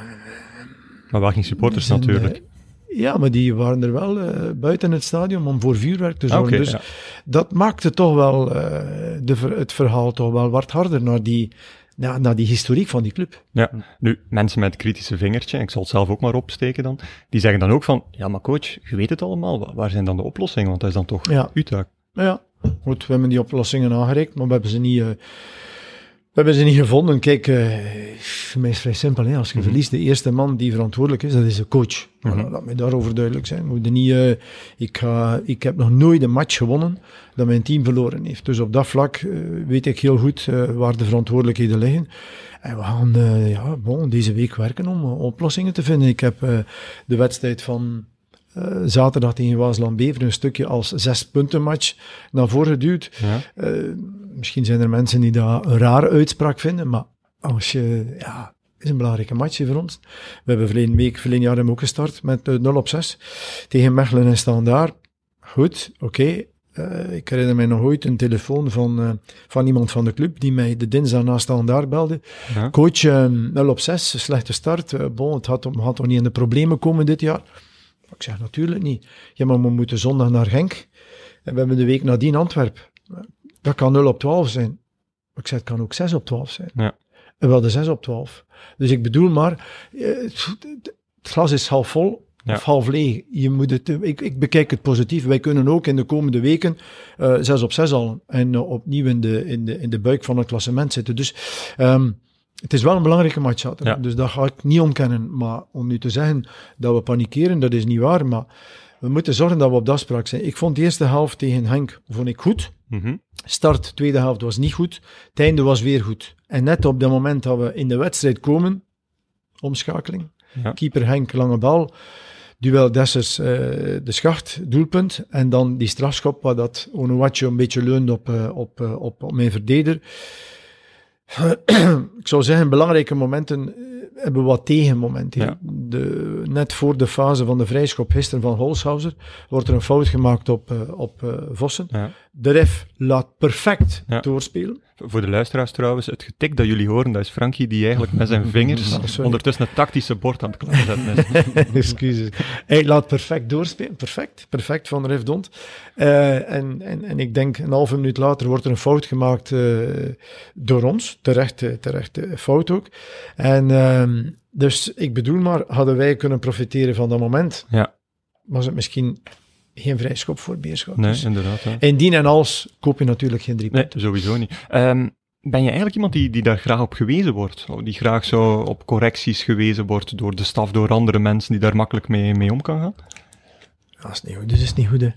Speaker 1: Maar wel geen supporters natuurlijk.
Speaker 4: Ja, maar die waren er wel uh, buiten het stadion om voor vuurwerk te zorgen. dus dat maakte toch wel uh, de, het verhaal toch wel wat harder naar die, naar, naar die historiek van die club.
Speaker 1: Ja, nu, mensen met kritische vingertje, ik zal het zelf ook maar opsteken dan, die zeggen dan ook van, ja maar coach, je weet het allemaal, waar zijn dan de oplossingen? Want dat is dan toch ja. uw taak.
Speaker 4: Ja, goed, we hebben die oplossingen aangereikt, maar we hebben ze niet... Uh, we hebben ze niet gevonden. Kijk, uh, mij is vrij simpel. Hè? Als je mm verliest, de eerste man die verantwoordelijk is, dat is de coach. Mm -hmm. Laat mij daarover duidelijk zijn. Moet niet, uh, ik, ga, ik heb nog nooit een match gewonnen dat mijn team verloren heeft. Dus op dat vlak uh, weet ik heel goed waar de verantwoordelijkheden liggen. En we gaan ja, bon, deze week werken om oplossingen te vinden. Ik heb de wedstrijd van uh, zaterdag tegen Waasland Bever een stukje als zes punten match naar voren geduwd. Ja. Uh, misschien zijn er mensen die dat een rare uitspraak vinden, maar als je, ja, is een belangrijke match voor ons. We hebben verleden week, verleden jaar ook gestart met uh, eh, 0 op 6 tegen Mechelen en Standaard. Goed, oké. Okay. Uh, ik herinner mij nog ooit een telefoon van, uh, van iemand van de club die mij de dinsdag na Standaard belde. Ja. Coach, uh, 0 op 6, slechte start. bon, het had, had toch niet in de problemen komen dit jaar? Ik zeg natuurlijk niet. Ja, maar we moeten zondag naar Genk. En we hebben de week nadien Antwerp. Dat kan 0 op 12 zijn. Ik zeg, het kan ook 6 op 12 zijn. Ja. En wel de 6 op 12. Dus ik bedoel maar, eh, het glas is half vol ja. of half leeg. Je moet het, ik, ik, bekijk het positief. Wij kunnen ook in de komende weken uh, eh, 6 op 6 al en uh, opnieuw in de, in, de, in de buik van het klassement zitten. Dus um, het is wel een belangrijke match, ja. dus dat ga ik niet ontkennen. Maar om nu te zeggen dat we panikeren, dat is niet waar. Maar we moeten zorgen dat we op de afspraak zijn. Ik vond de eerste helft tegen Henk vond ik goed. Mm Start, tweede helft was niet goed. Het einde was weer goed. En net op het moment dat we in de wedstrijd komen, omschakeling. Ja. Keeper Henk, lange bal. Duel Dessers, uh, de schacht, doelpunt. En dan die strafschop, waar dat Onuachu een beetje leunde op, uh, op, uh, op, op mijn verdediger. ik zou zeggen, belangrijke momenten. Hebben wat tegenmomenten. De, net voor de fase van de vrijschop gisteren van Holshouser wordt er een fout gemaakt op, uh, op uh, Vossen. Ja. De ref laat perfect doorspelen.
Speaker 1: Voor de luisteraars trouwens, het getik dat jullie horen, dat is Frankie die eigenlijk met zijn vingers ondertussen het tactische bord aan het klaarzetten is.
Speaker 4: Excuses. Hij laat perfect doorspelen. Perfect. Perfect van Ref Dont. Uh, en, en, en ik denk een halve minuut later wordt er een fout gemaakt uh, door ons. Terecht, terecht fout ook. En uh, dus ik bedoel maar, hadden wij kunnen profiteren van dat moment,
Speaker 1: ja.
Speaker 4: was het misschien geen vrijschop voor Beerschot.
Speaker 1: Nee, dus inderdaad. Ja.
Speaker 4: Indien en als koop je natuurlijk geen drie punten.
Speaker 1: Nee, sowieso niet. Um, ben je eigenlijk iemand die, die daar graag op gewezen wordt? Die graag zo op correcties gewezen wordt door de staf, door andere mensen, die daar makkelijk mee, mee om kan gaan?
Speaker 4: Dat is niet goed, dus is niet goed, hè.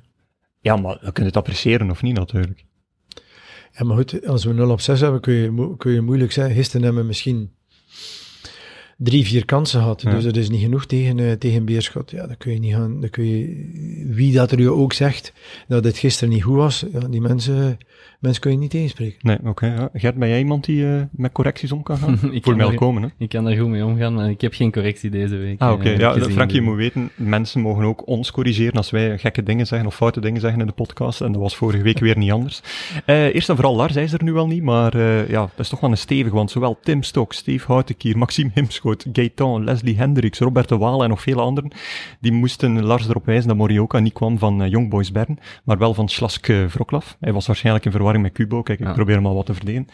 Speaker 1: Ja, maar dan kun je het appreciëren of niet, natuurlijk.
Speaker 4: Ja, maar goed, als we 0 op 6 hebben, kun je, kun je moeilijk zeggen. Gisteren hebben we misschien drie, vier kansen gehad. Dus dat is niet genoeg tegen, uh, tegen Beerschot. Ja, dan kun je niet gaan, dan kun je, wie dat er je ook zegt dat het gisteren niet goed was, ja, die mensen mensen kun je niet tegenspreken.
Speaker 1: Nee, oké. ja. Gert, ben jij iemand die uh, met correcties om kan gaan? ik Voor mij komen, hè?
Speaker 2: Ik kan daar goed mee omgaan, maar ik heb geen correctie deze week.
Speaker 1: Ah, oké. Uh, ja, Frank, je moet weten, mensen mogen ook ons corrigeren als wij gekke dingen zeggen of foute dingen zeggen in de podcast. En dat was vorige week weer niet anders. Uh, eerst en vooral, Lars hij is er nu wel niet, maar ja, dat is toch wel een stevig, want zowel Tim Stok, Steve Houtekier, Maxime Himschoot, Gaetan, Leslie Hendricks, Robert de Waal en nog vele anderen, die moesten Lars erop wijzen dat Morioka niet kwam van Young Boys Bern, maar wel van Slask Wroclaw. Hij was waarschijnlijk in verwarring met Kubo. Kijk, ik probeer hem al wat te verdelen.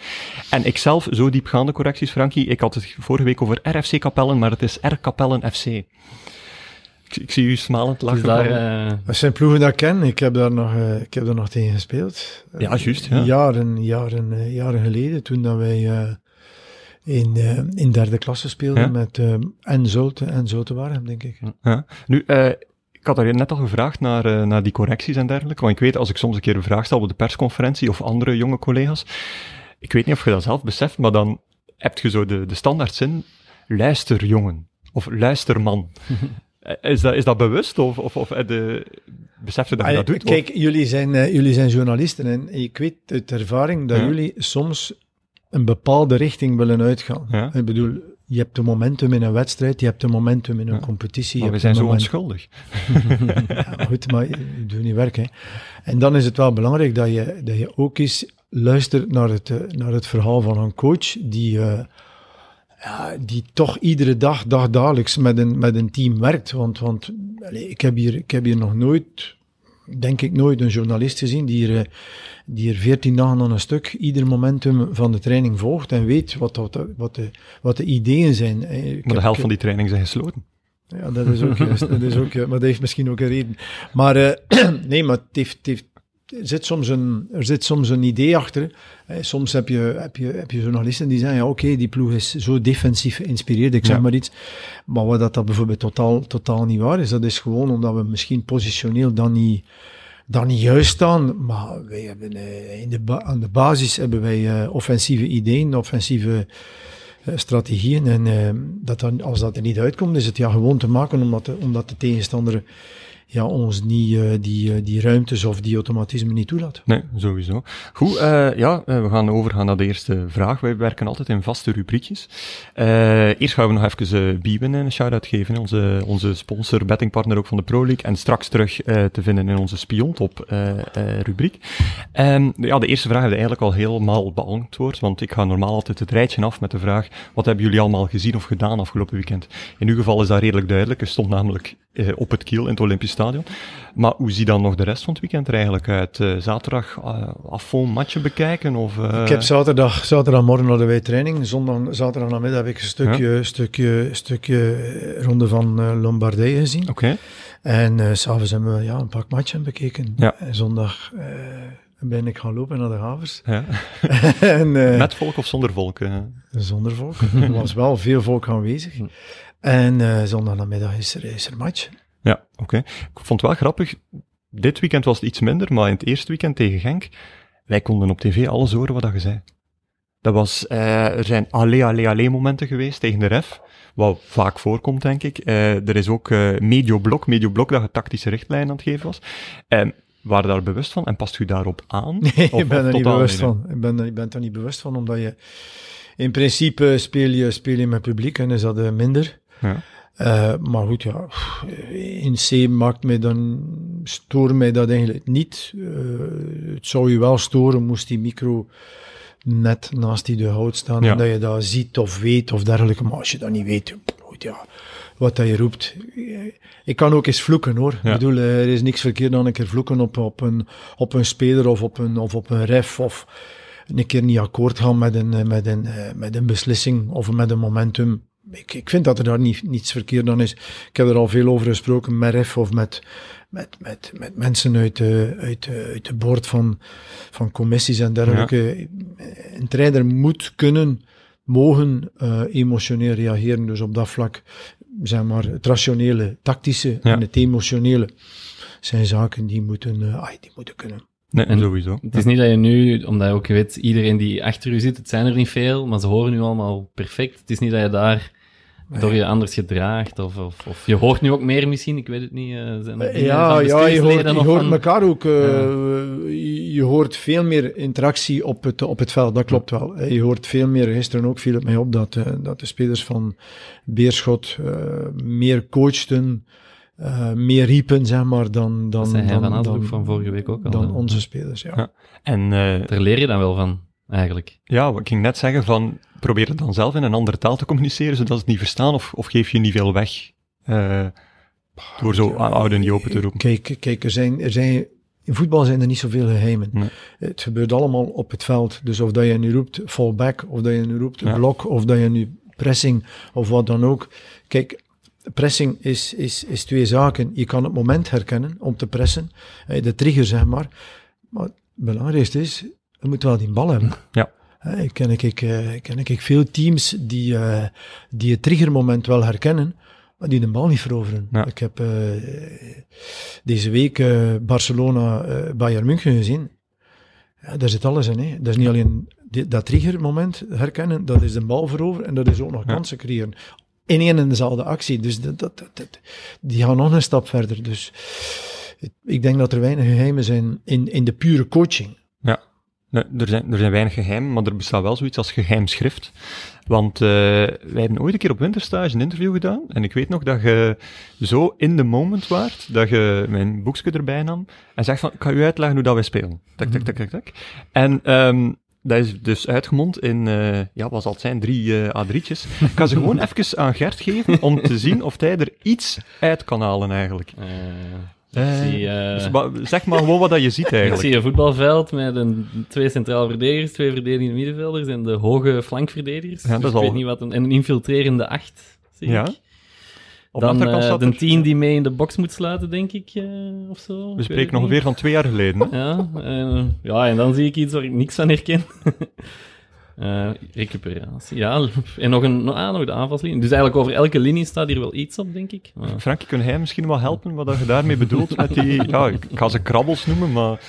Speaker 1: En ik zelf, zo diepgaande correcties, Frankie. Ik had het vorige week over RFC Kapellen, maar het is R Kapellen FC. Ik, ik, zie u smalend lachen. Dus
Speaker 4: daar, uh... Dat zijn ploegen dat ik ken. Ik heb daar nog, uh, ik heb daar nog tegen gespeeld.
Speaker 1: Ja, juist. Ja.
Speaker 4: Jaren, jaren, uh, jaren geleden, toen dat wij in, in derde klasse speelden ja? met en Zolte en denk ik.
Speaker 1: Ja. Nu, ik had daar net al gevraagd naar, uh, naar die correcties en dergelijke. Want ik weet, als ik soms een keer een vraag stel op de persconferentie of andere jonge collega's, ik weet niet of je dat zelf beseft, maar dan heb je zo de, de standaardzin, luister jongen, of luister man. Is dat, is dat bewust of, of, of eh, de, besef je dat je dat doet?
Speaker 4: Kijk, jullie zijn, uh, jullie zijn journalisten en ik weet uit ervaring dat ja. jullie soms een bepaalde richting willen uitgaan.
Speaker 1: Ja.
Speaker 4: Ik bedoel, je hebt een momentum in een wedstrijd, je hebt een momentum in een competitie.
Speaker 1: Maar we zijn zo onschuldig.
Speaker 4: ja, goed, maar je doet niet werken. En dan is het wel belangrijk dat je, dat je ook eens luistert naar het, eh, naar het verhaal van een coach die, uh, ja, die toch iedere dag, dagdagelijks met een, met een team werkt. Want, want allez, ik, heb hier, ik heb hier nog nooit denk ik nooit een journalist gezien die er, die er 14 dagen aan een stuk ieder momentum van de training volgt en weet wat, wat, de, wat, de, wat de ideeën zijn.
Speaker 1: Ik maar de helft van die training zijn gesloten.
Speaker 4: Ja, dat is ook juist. dat is ook, maar dat heeft misschien ook een reden. Maar uh, nee, maar het heeft, het heeft, er zit soms een, er zit soms een idee achter. Soms heb je, heb je, heb je journalisten die zeggen, ja oké, die ploeg is zo defensief geïnspireerd, ik zeg maar iets. Maar wat dat, dat bijvoorbeeld totaal, totaal niet waar is, dat is gewoon omdat we misschien positioneel dan niet, dan niet juist staan. Maar wij hebben, uh, in de aan de basis hebben wij uh, offensieve ideeën, offensieve uh, strategieën. En dat dan, als dat er niet uitkomt, is het ja gewoon te maken omdat de, omdat de tegenstander ja, ons niet uh, die, uh, die ruimtes of die automatisme niet toelaat.
Speaker 1: Nee, sowieso. Goed, uh, ja, we gaan overgaan naar de eerste vraag. Wij werken altijd in vaste rubriekjes. eerst gaan we nog even Bieben een shout-out geven, onze, onze sponsor, bettingpartner ook van de Pro League, en straks terug te vinden in onze Spiontop rubriek. Um, ja, de eerste vraag we eigenlijk al helemaal beantwoord, want ik ga normaal altijd het rijtje af met de vraag, wat hebben jullie allemaal gezien of gedaan afgelopen weekend? In uw geval is dat redelijk duidelijk. Er stond namelijk op het kiel in het Olympisch Stadion. Maar hoe ziet dan nog de rest van het weekend er eigenlijk uit? Uh, zaterdag uh, afval matchen bekijken? Of, uh...
Speaker 4: Ik heb zaterdag, zaterdagmorgen naar de wij training. Zondag, zaterdag namiddag heb ik een stukje, ja. stukje, stukje ronde van Lombardije gezien.
Speaker 1: Oké. Okay.
Speaker 4: En s'avonds hebben we ja, een pak matchen bekeken.
Speaker 1: Ja.
Speaker 4: En zondag ben ik gaan lopen naar de havers.
Speaker 1: Ja. en, Met volk of zonder volk?
Speaker 4: Zonder volk. er was wel veel volk aanwezig. En uh, zondag namiddag is er, is er match.
Speaker 1: Ja, oké. Okay. Ik vond het wel grappig. Dit weekend was het iets minder, maar in het eerste weekend tegen Genk, wij konden op tv alles horen wat dat je zei. Dat was, uh, er zijn allee, allee, allee momenten geweest tegen de ref, wat vaak voorkomt, denk ik. Uh, er is ook uh, medio-blok, medio-blok dat je tactische richtlijnen aan het geven was. Um, waren daar bewust van en past u daarop aan?
Speaker 4: Nee, of, ik ben er niet bewust van. Ik ben, ik ben er niet bewust van, omdat je in principe speel je, speel je met publiek en is dat minder.
Speaker 1: Ja.
Speaker 4: Uh, maar goed, ja, in C maakt mij dan, stoort mij dat eigenlijk niet. Uh, het zou je wel storen, moest die micro net naast die de hout staan,
Speaker 1: Ja.
Speaker 4: en dat je dat ziet of weet of dergelijke. Maar als je dat niet weet, goed, ja, wat dat je roept. Ik kan ook eens vloeken hoor.
Speaker 1: Ja.
Speaker 4: Ik bedoel, eh, er is niks verkeerd aan een keer vloeken op, op, een, op een speler of op een, of op een ref of een keer niet akkoord gaan met een, eh, met een, eh, met een beslissing of met een momentum. Ik, ik vind dat er daar niet, niets verkeerd aan is. Ik heb er al veel over gesproken met ref of met, met, met, met mensen uit de, uit, de, uit de boord van, van commissies en dergelijke. Een trainer moet kunnen, mogen uh, emotioneel reageren. Dus op dat vlak, zeg maar, het rationele, tactische
Speaker 1: Ja.
Speaker 4: en het emotionele zijn zaken die moeten, uh, ai, die moeten kunnen.
Speaker 1: Nee,
Speaker 2: En
Speaker 1: sowieso.
Speaker 2: Het is niet dat je nu, omdat je ook weet, iedereen die achter u zit, het zijn er niet veel, maar ze horen nu allemaal perfect. Het is niet dat je daar door je anders gedraagt, of, of, of je hoort nu ook meer misschien, ik weet het niet. Uh, zijn er
Speaker 4: Ja,
Speaker 2: van
Speaker 4: ja je hoort,
Speaker 2: bestuursleden
Speaker 4: je
Speaker 2: of
Speaker 4: hoort
Speaker 2: van-
Speaker 4: elkaar ook. eh, je, je hoort veel meer interactie op het, op het veld, dat klopt wel. Eh, Je hoort veel meer, gisteren ook viel het mij op dat, eh, dat de spelers van Beerschot eh, meer coachten, eh, meer riepen, zeg maar, dan, dan,
Speaker 2: Dat
Speaker 4: dan,
Speaker 2: van
Speaker 4: dan,
Speaker 2: van vorige week ook al,
Speaker 4: dan
Speaker 2: hè.
Speaker 4: onze spelers. Ja.
Speaker 1: Ja. En eh,
Speaker 2: Daar leer je dan wel van, eigenlijk.
Speaker 1: ja, ik ging net zeggen van, probeer het dan zelf in een andere taal te communiceren, zodat ze het niet verstaan, of, of geef je niet veel weg eh, door zo oude en open te roepen.
Speaker 4: Kijk, kijk er zijn, er zijn, in voetbal zijn er niet zoveel geheimen.
Speaker 1: Nee.
Speaker 4: Het gebeurt allemaal op het veld. Dus of dat je nu roept fallback, of dat je nu roept
Speaker 1: Ja.
Speaker 4: blok, of dat je nu pressing, of wat dan ook. Kijk, pressing is, is, is twee zaken. Je kan het moment herkennen om te pressen, eh, de trigger zeg maar. Maar het belangrijkste is, je moet wel die bal hebben.
Speaker 1: Ja.
Speaker 4: Eh, ken ik, ik, eh, ken ik veel teams die, eh, die het triggermoment wel herkennen, maar die de bal niet veroveren.
Speaker 1: Ja.
Speaker 4: Ik heb deze week eh, Barcelona eh, Bayern München gezien. Ja, daar zit alles in. Hè. Dat is niet alleen die- dat triggermoment herkennen, dat is de bal veroveren en dat is ook nog
Speaker 1: Ja.
Speaker 4: kansen creëren. In één en dezelfde actie. Dus dat, dat, dat, dat- die gaan nog een stap verder. Dus ik denk dat er weinig geheimen zijn in, in de pure coaching.
Speaker 1: Nee, er, zijn, er zijn weinig geheimen, maar er bestaat wel zoiets als geheim schrift. Want eh, wij hebben ooit een keer op winterstage een interview gedaan. En ik weet nog dat je zo in the moment waart, dat je mijn boekje erbij nam en zegt van, ik ga u uitleggen hoe dat wij spelen. Tak, tak, tak, tak, tak. En ehm, dat is dus uitgemond in, eh, ja, wat zal het zijn, drie eh A3'tjes. Ik ga ze gewoon even aan Gert geven om te zien of hij er iets uit kan halen eigenlijk.
Speaker 2: Eh,
Speaker 1: Eh,
Speaker 2: ik zie,
Speaker 1: Dus zeg maar gewoon wat dat je ziet
Speaker 2: ik
Speaker 1: eigenlijk.
Speaker 2: zie een voetbalveld met een, twee centraal verdedigers, twee verdedigende middenvelders en de hoge flankverdedigers.
Speaker 1: Ja, dat
Speaker 2: Dus
Speaker 1: is
Speaker 2: ik
Speaker 1: al-
Speaker 2: weet niet wat een, en een infiltrerende acht, zie
Speaker 1: Ja.
Speaker 2: ik.
Speaker 1: Op
Speaker 2: Dan eh, de tien die mee in de box moet sluiten, denk ik, of zo. Ik
Speaker 1: We spreken nog ongeveer van twee jaar geleden. Hè?
Speaker 2: Ja, ja, en dan zie ik iets waar ik niks van herken. Eh, recuperatie, ja. En nog, een, ah, nog de aanvalslinie. Dus eigenlijk over elke linie staat hier wel iets op, denk ik. Maar-
Speaker 1: Frankie, kun jij misschien wel helpen wat je daarmee bedoelt met die... Ja, ik ga ze krabbels noemen, maar...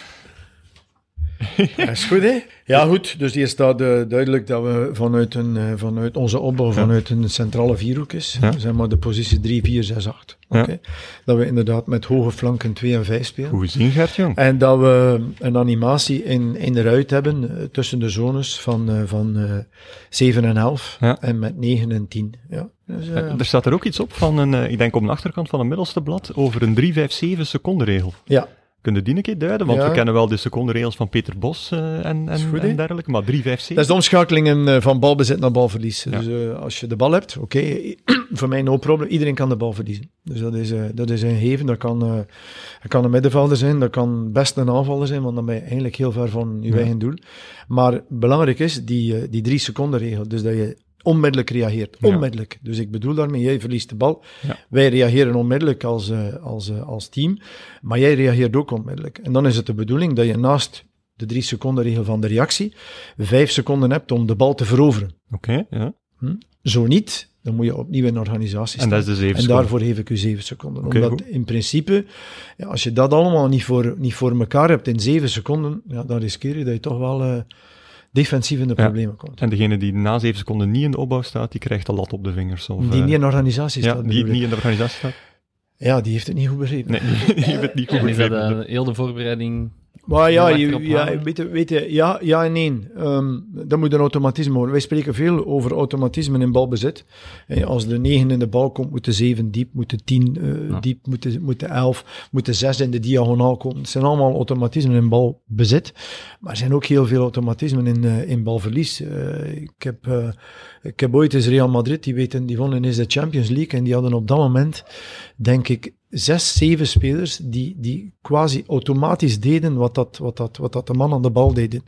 Speaker 4: Ja, is goed, hè? Ja, goed. Dus hier staat eh, duidelijk dat we vanuit, een, eh, vanuit onze opbouw, vanuit een centrale vierhoek is,
Speaker 1: Ja.
Speaker 4: zeg maar de positie 3, 4, 6, 8.
Speaker 1: Ja.
Speaker 4: Oké. Dat we inderdaad met hoge flanken 2 en 5 spelen.
Speaker 1: Goed gezien, Gert-Jong.
Speaker 4: En dat we een animatie in, in de ruit hebben eh, tussen de zones van, van eh 7 en 11
Speaker 1: Ja.
Speaker 4: en met 9 en 10. Ja. Dus,
Speaker 1: Er staat er ook iets op van, een, ik denk op de achterkant van het middelste blad, over een 3-5-7 secondenregel.
Speaker 4: ja.
Speaker 1: Kun je die een keer duiden? Want
Speaker 4: Ja.
Speaker 1: we kennen wel de secondenregels van Peter Bos eh, en, en,
Speaker 4: goed,
Speaker 1: en dergelijke, maar 3-5-7...
Speaker 4: Dat is de omschakelingen eh, van balbezit naar balverlies.
Speaker 1: Ja.
Speaker 4: Dus eh, als je de bal hebt, oké, voor mij no problem, iedereen kan de bal verliezen. Dus dat is, dat is een geven, dat kan, dat kan een middenvelder zijn, dat kan best een aanvaller zijn, want dan ben je eigenlijk heel ver van je
Speaker 1: Ja.
Speaker 4: eigen doel. Maar belangrijk is die, die drie seconden regel, dus dat je onmiddellijk reageert.
Speaker 1: Ja.
Speaker 4: Onmiddellijk. Dus ik bedoel daarmee, jij verliest de bal.
Speaker 1: Ja.
Speaker 4: Wij reageren onmiddellijk als, eh, als, eh, als team, maar jij reageert ook onmiddellijk. En dan is het de bedoeling dat je naast de drie seconden regel van de reactie vijf seconden hebt om de bal te veroveren.
Speaker 1: Oké, ja.
Speaker 4: Zo niet, dan moet je opnieuw in organisatie
Speaker 1: En
Speaker 4: staan.
Speaker 1: dat is de 7
Speaker 4: En daarvoor geef ik u zeven seconden. Omdat
Speaker 1: goed.
Speaker 4: in principe, ja, als je dat allemaal niet voor, niet voor elkaar hebt in zeven seconden, ja, dan riskeer je dat je toch wel eh, defensief in de
Speaker 1: Ja.
Speaker 4: problemen komt.
Speaker 1: En degene die na 7 seconden niet in de opbouw staat, die krijgt de lat op de vingers. Of,
Speaker 4: die
Speaker 1: eh,
Speaker 4: niet in organisatie
Speaker 1: ja,
Speaker 4: staat.
Speaker 1: die
Speaker 4: bedoel ik.
Speaker 1: niet in de organisatie staat.
Speaker 4: Ja, die heeft het niet goed begrepen.
Speaker 1: Nee, die heeft het niet goed
Speaker 2: En is dat
Speaker 1: begrepen.
Speaker 2: eh, heel de voorbereiding
Speaker 4: Maar ja, je, ja, weet, weet je, ja, ja en nee. Um, dat moet een automatisme worden. Wij spreken veel over automatisme in balbezit. als de negen in de bal komt, moet de zeven diep, moet de tien uh, diep, moet de, moet de elf, moet de zes in de diagonaal komen. Het zijn allemaal automatismen in balbezit. Maar er zijn ook heel veel automatismen in, uh, in balverlies. Uh, ik, heb, ik heb ooit eens Real Madrid, die, weten, die wonnen is de Champions League en die hadden op dat moment, denk ik, zes, zeven spelers die, die quasi automatisch deden wat dat, wat, dat, wat dat de man aan de bal deed.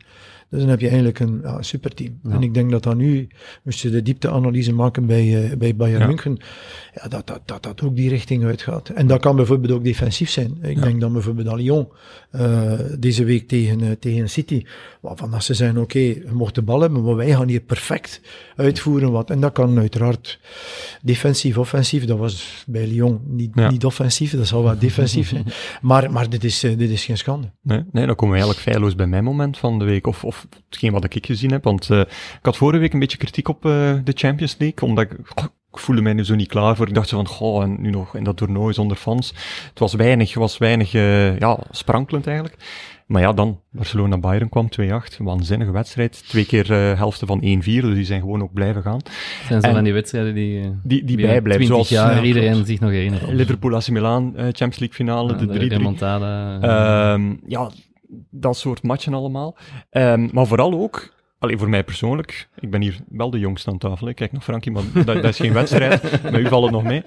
Speaker 4: Dus dan heb je eigenlijk een ja, superteam. En ik denk dat dan nu, als je de diepteanalyse maken bij, uh, bij Bayern München, ja, dat, dat, dat dat ook die richting uitgaat. En dat kan bijvoorbeeld ook defensief zijn. Ik denk dat bijvoorbeeld al Lyon uh, deze week tegen, uh, tegen City, waarvan dat ze zeggen, oké, okay, we mochten de bal hebben, maar wij gaan hier perfect uitvoeren wat. En dat kan uiteraard defensief, offensief. Dat was bij Lyon niet, niet offensief, dat zal wel defensief zijn. Maar, maar dit, is, dit is geen schande.
Speaker 1: Nee, nee, dan komen we eigenlijk feilloos bij mijn moment van de week, of, of hetgeen wat ik gezien heb. Want uh, ik had vorige week een beetje kritiek op uh, de Champions League, omdat ik, ik voelde mij nu zo niet klaar voor. Ik dacht zo van, goh, en nu nog in dat toernooi zonder fans. Het was weinig, was weinig, uh, ja, sprankelend eigenlijk. Maar ja, dan Barcelona-Bayern kwam 2-8. Waanzinnige wedstrijd. Twee keer uh, helften van 1-4, dus die zijn gewoon ook blijven gaan.
Speaker 2: Zijn zo van die wedstrijden die, uh,
Speaker 1: die, die bijblijven.
Speaker 2: Zoals jaar uh, iedereen zich nog herinnert.
Speaker 1: Liverpool-AC Milan, Champions League finale,
Speaker 2: ja,
Speaker 1: de 3-3.
Speaker 2: De remontada.
Speaker 1: Uh, ja, dat soort matchen allemaal. Um, maar vooral ook, alleen voor mij persoonlijk, ik ben hier wel de jongste aan tafel. Ik kijk naar Frankie, maar dat, dat, is geen wedstrijd. Met u valt het nog mee.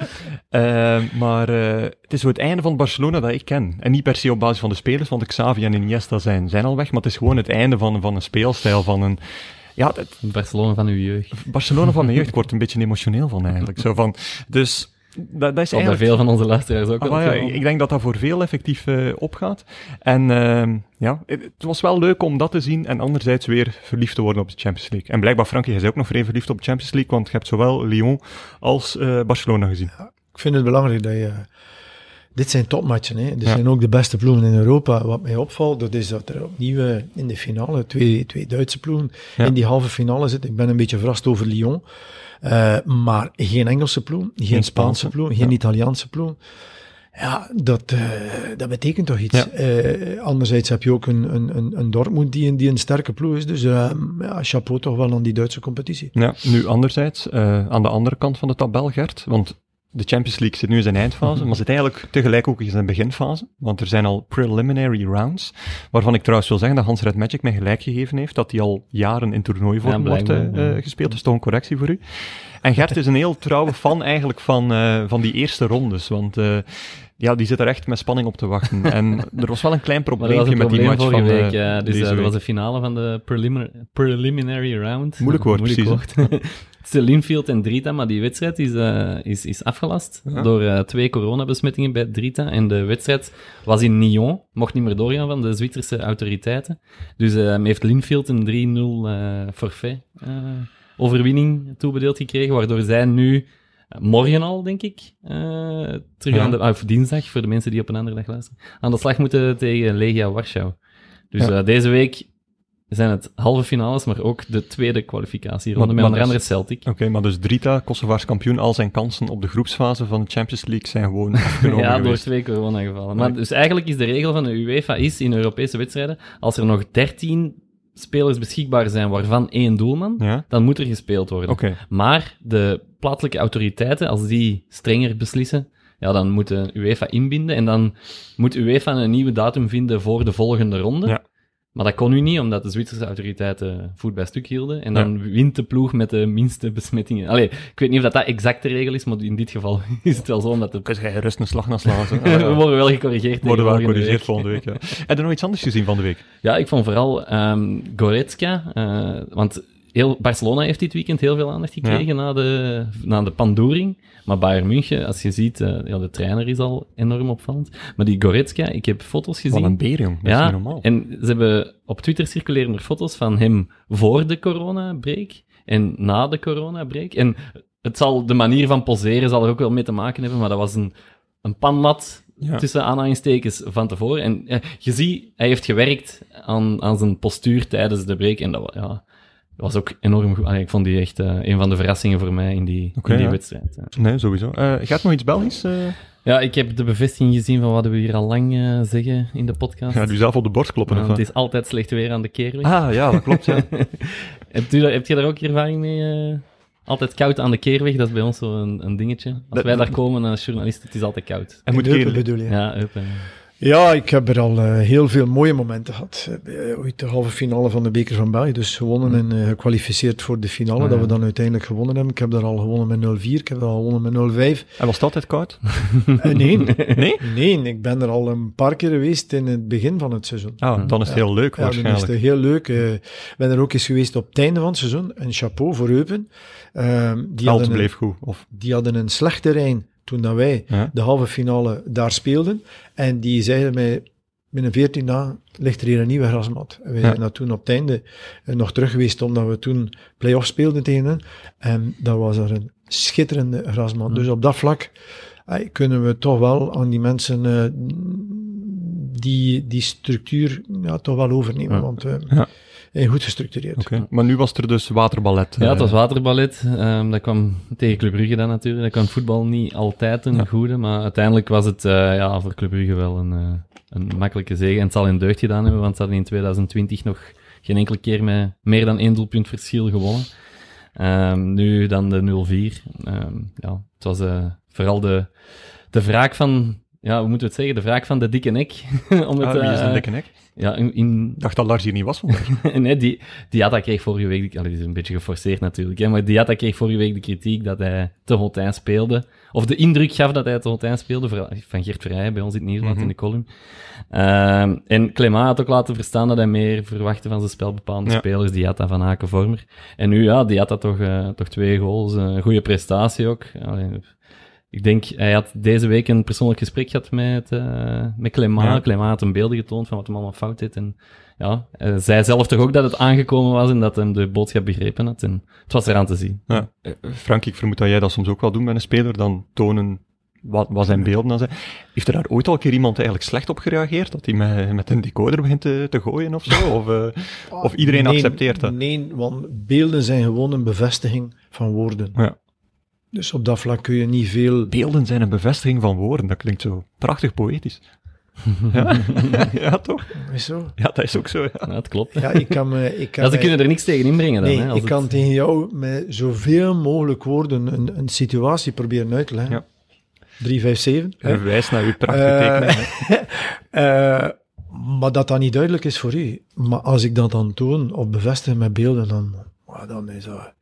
Speaker 1: Uh, maar uh, het is zo het einde van Barcelona dat ik ken. En niet per se op basis van de spelers, want Xavi en Iniesta zijn, zijn al weg. Maar het is gewoon het einde van, van een speelstijl, van een... Ja, het,
Speaker 2: Barcelona van uw jeugd.
Speaker 1: Barcelona van mijn jeugd. Ik word een beetje emotioneel van eigenlijk. Zo van, dus dat, dat is
Speaker 2: eigenlijk... veel van onze luisteraars ook
Speaker 1: ah, ja, Ik denk dat dat voor veel effectief uh, opgaat. En uh, ja, het was wel leuk om dat te zien en anderzijds weer verliefd te worden op de Champions League. En blijkbaar, Frankie, jij is ook nog vrij verliefd op de Champions League, want je hebt zowel Lyon als uh, Barcelona gezien. Ja,
Speaker 4: ik vind het belangrijk dat je... Dit zijn topmatchen, hè. Dit ja. zijn ook de beste ploegen in Europa. Wat mij opvalt, dat is dat er opnieuw in de finale twee, twee Duitse ploegen ja. in die halve finale zitten. Ik ben een beetje verrast over Lyon. Uh, maar geen Engelse ploeg, geen, geen Spaanse ploeg, geen ja. Italiaanse ploeg. Ja, dat, uh, dat betekent toch iets. Ja. Uh, anderzijds heb je ook een, een, een Dortmund die, die een sterke ploeg is. Dus uh, ja, chapeau toch wel aan die Duitse competitie.
Speaker 1: Ja, nu anderzijds, aan de andere kant van de tabel, Gert. Want de Champions League zit nu in zijn eindfase, maar zit eigenlijk tegelijk ook in zijn beginfase. Want er zijn al preliminary rounds, waarvan ik trouwens wil zeggen dat Hans Red Magic mij gelijk gegeven heeft, dat die al jaren in toernooivorm ja, wordt uh, ja. gespeeld. Is toch een correctie voor u. En Gert is een heel trouwe fan eigenlijk van, uh, van die eerste rondes, want... Uh, ja, die zit er echt met spanning op te wachten. En er was wel een klein probleempje met die match van
Speaker 2: week, ja. Dus dat was de finale van de preliminary, preliminary round.
Speaker 1: Moeilijk woord, Moeilijk precies.
Speaker 2: Linfield en Drita, maar die wedstrijd is, uh, is, is afgelast ja. door uh, twee coronabesmettingen bij Drita. En de wedstrijd was in Nyon, mocht niet meer doorgaan van de Zwitserse autoriteiten. Dus uh, heeft Linfield een 3-0 forfait overwinning toebedeeld gekregen, waardoor zij nu morgen al, denk ik, terug ja. aan de, of dinsdag, voor de mensen die op een andere dag luisteren, aan de slag moeten tegen Legia Warschau. Dus ja. deze week zijn het halve finales, maar ook de tweede kwalificatieronde, met onder andere Celtic.
Speaker 1: Oké, okay, maar dus Drita, Kosovaars kampioen, al zijn kansen op de groepsfase van de Champions League zijn gewoon afgenomen
Speaker 2: Ja,
Speaker 1: geweest.
Speaker 2: door twee corona-gevallen. Maar dus eigenlijk is de regel van de UEFA is in Europese wedstrijden, als er nog 13 spelers beschikbaar zijn, waarvan één doelman,
Speaker 1: ja?
Speaker 2: dan moet er gespeeld worden.
Speaker 1: Okay.
Speaker 2: Maar de plaatselijke autoriteiten, als die strenger beslissen, ja, dan moet de UEFA inbinden en dan moet UEFA een nieuwe datum vinden voor de volgende ronde.
Speaker 1: Ja.
Speaker 2: Maar dat kon nu niet, omdat de Zwitserse autoriteiten voet bij stuk hielden. En dan ja. wint de ploeg met de minste besmettingen. Allee, ik weet niet of dat, dat exact de regel is, maar in dit geval is het wel zo. Omdat de...
Speaker 1: Ga je rust een slag naar slaan.
Speaker 2: We worden wel gecorrigeerd.
Speaker 1: Worden wel gecorrigeerd volgende week, ja. Heb je nog iets anders gezien van de week?
Speaker 2: Ja, ik vond vooral um, Goretzka, uh, want heel, Barcelona heeft dit weekend heel veel aandacht gekregen ja. na, de, na de pandoering. Maar Bayern München, als je ziet, uh, ja, de trainer is al enorm opvallend. Maar die Goretzka, ik heb foto's gezien.
Speaker 1: Wat een jong. Dat
Speaker 2: ja,
Speaker 1: is niet normaal.
Speaker 2: En ze hebben op Twitter circuleren er foto's van hem voor de coronabreak en na de coronabreak. En het zal, de manier van poseren zal er ook wel mee te maken hebben, maar dat was een, een panlat ja. tussen aanhalingstekens van tevoren. En ja, je ziet, hij heeft gewerkt aan, aan zijn postuur tijdens de break en dat, ja, was ook enorm goed. ik vond die echt uh, een van de verrassingen voor mij in die, in die wedstrijd. Ja.
Speaker 1: Nee, sowieso. Uh, gaat nog iets Belgisch? Uh...
Speaker 2: Ja, ik heb de bevestiging gezien van wat we hier al lang zeggen in de podcast.
Speaker 1: Ja, u zelf op de borst kloppen.
Speaker 2: Ja, het is altijd slecht weer aan de keerweg.
Speaker 1: Ah, ja, dat klopt, ja.
Speaker 2: heb, u, heb je daar ook ervaring mee? Altijd koud aan de keerweg, dat is bij ons zo een, een dingetje. Als dat, wij daar komen als journalist, het is altijd koud.
Speaker 4: En moet je bedoel je?
Speaker 2: Ja, Eupen.
Speaker 4: Ja, ik heb er al uh, heel veel mooie momenten gehad. Uh, ooit de halve finale van de Beker van België, dus gewonnen en uh, gekwalificeerd voor de finale, ah, dat we dan uiteindelijk gewonnen hebben. Ik heb daar al gewonnen met 0-4, ik heb daar al gewonnen met 0-5.
Speaker 1: En was het altijd koud?
Speaker 4: nee.
Speaker 1: nee.
Speaker 4: Nee, ik ben er al een paar keer geweest in het begin van het seizoen.
Speaker 1: Ah, dan is het heel leuk waarschijnlijk.
Speaker 4: Ja, dan is het heel leuk. Ik ben er ook eens geweest op het einde van het seizoen. Een chapeau voor Eupen.
Speaker 1: die hadden bleef goed. Of?
Speaker 4: Die hadden een slecht terrein toen dat wij de halve finale daar speelden. En die zeiden mij, binnen 14 dagen ligt er hier een nieuwe grasmat. En wij zijn dat toen op het einde eh, nog terug geweest, omdat we toen play-off speelden tegen hen. En dat was er een schitterende grasmat. Dus op dat vlak eh, kunnen we toch wel aan die mensen uh, die, die structuur ja, toch wel overnemen. Want uh, goed gestructureerd.
Speaker 1: Okay. Maar nu was er dus waterballet.
Speaker 2: Ja, het was waterballet. Um, dat kwam tegen Club Brugge dan natuurlijk. Dat kan voetbal niet altijd een goede, maar uiteindelijk was het uh, ja, voor Club Brugge wel een, uh, een makkelijke zege. En het zal in deugd gedaan hebben, want ze hadden in 2020 nog geen enkele keer met meer dan één doelpunt verschil gewonnen. Um, nu dan de 0-4. Um, ehm, ja, het was uh, vooral de, de wraak van ja, hoe moeten we het zeggen? De wraak van de dikke nek.
Speaker 1: Om het, ah, wie is een dikke nek?
Speaker 2: Ja, in...
Speaker 1: Ik dacht dat Lars hier niet was vandaag.
Speaker 2: nee, die, Diatta kreeg vorige week... Allee, die is een beetje geforceerd natuurlijk, hè, maar Diatta kreeg vorige week de kritiek dat hij te Hotijn speelde. Of de indruk gaf dat hij te Hotijn speelde, van Gert Vrij bij ons in het Nieuwsblad mm in de column. Uh, en Clément had ook laten verstaan dat hij meer verwachtte van zijn spelbepalende ja. spelers, Diatta van Haken-Vormer. En nu, ja, Diatta toch, uh, toch twee goals, een goede prestatie ook. Allee, ik denk, hij had deze week een persoonlijk gesprek gehad met, uh, met Clément. Ja. Clément had hem beelden getoond van wat hem allemaal fout deed. En ja, hij zei zelf toch ook dat het aangekomen was en dat hem de boodschap begrepen had. En het was eraan te zien.
Speaker 1: Ja. Eh, Frank, ik vermoed dat jij dat soms ook wel doet met een speler, dan tonen wat, wat zijn beelden dan zijn. Heeft er daar ooit al een keer iemand eigenlijk slecht op gereageerd? Dat hij met, met een decoder begint te, te gooien of zo? Of, uh, of iedereen accepteert dat?
Speaker 4: Nee, want beelden zijn gewoon een bevestiging van woorden.
Speaker 1: Ja.
Speaker 4: Dus op dat vlak kun je niet veel...
Speaker 1: Beelden zijn een bevestiging van woorden. Dat klinkt zo prachtig poëtisch. ja? ja, toch?
Speaker 4: Is zo?
Speaker 1: Ja, dat is ook zo, ja.
Speaker 2: dat klopt.
Speaker 4: Ja, ik kan me... Ik kan
Speaker 2: ja, ze kunnen er niks tegen inbrengen dan,
Speaker 4: Nee,
Speaker 2: hè,
Speaker 4: ik kan tegen jou met zoveel mogelijk woorden een, een situatie proberen uit te leggen. Ja. 3, 5, 7.
Speaker 1: En wijs naar uw prachtige uh, tekening.
Speaker 4: uh, maar dat dat niet duidelijk is voor u. Maar als ik dat dan toon of bevestig met beelden, dan, dan is dat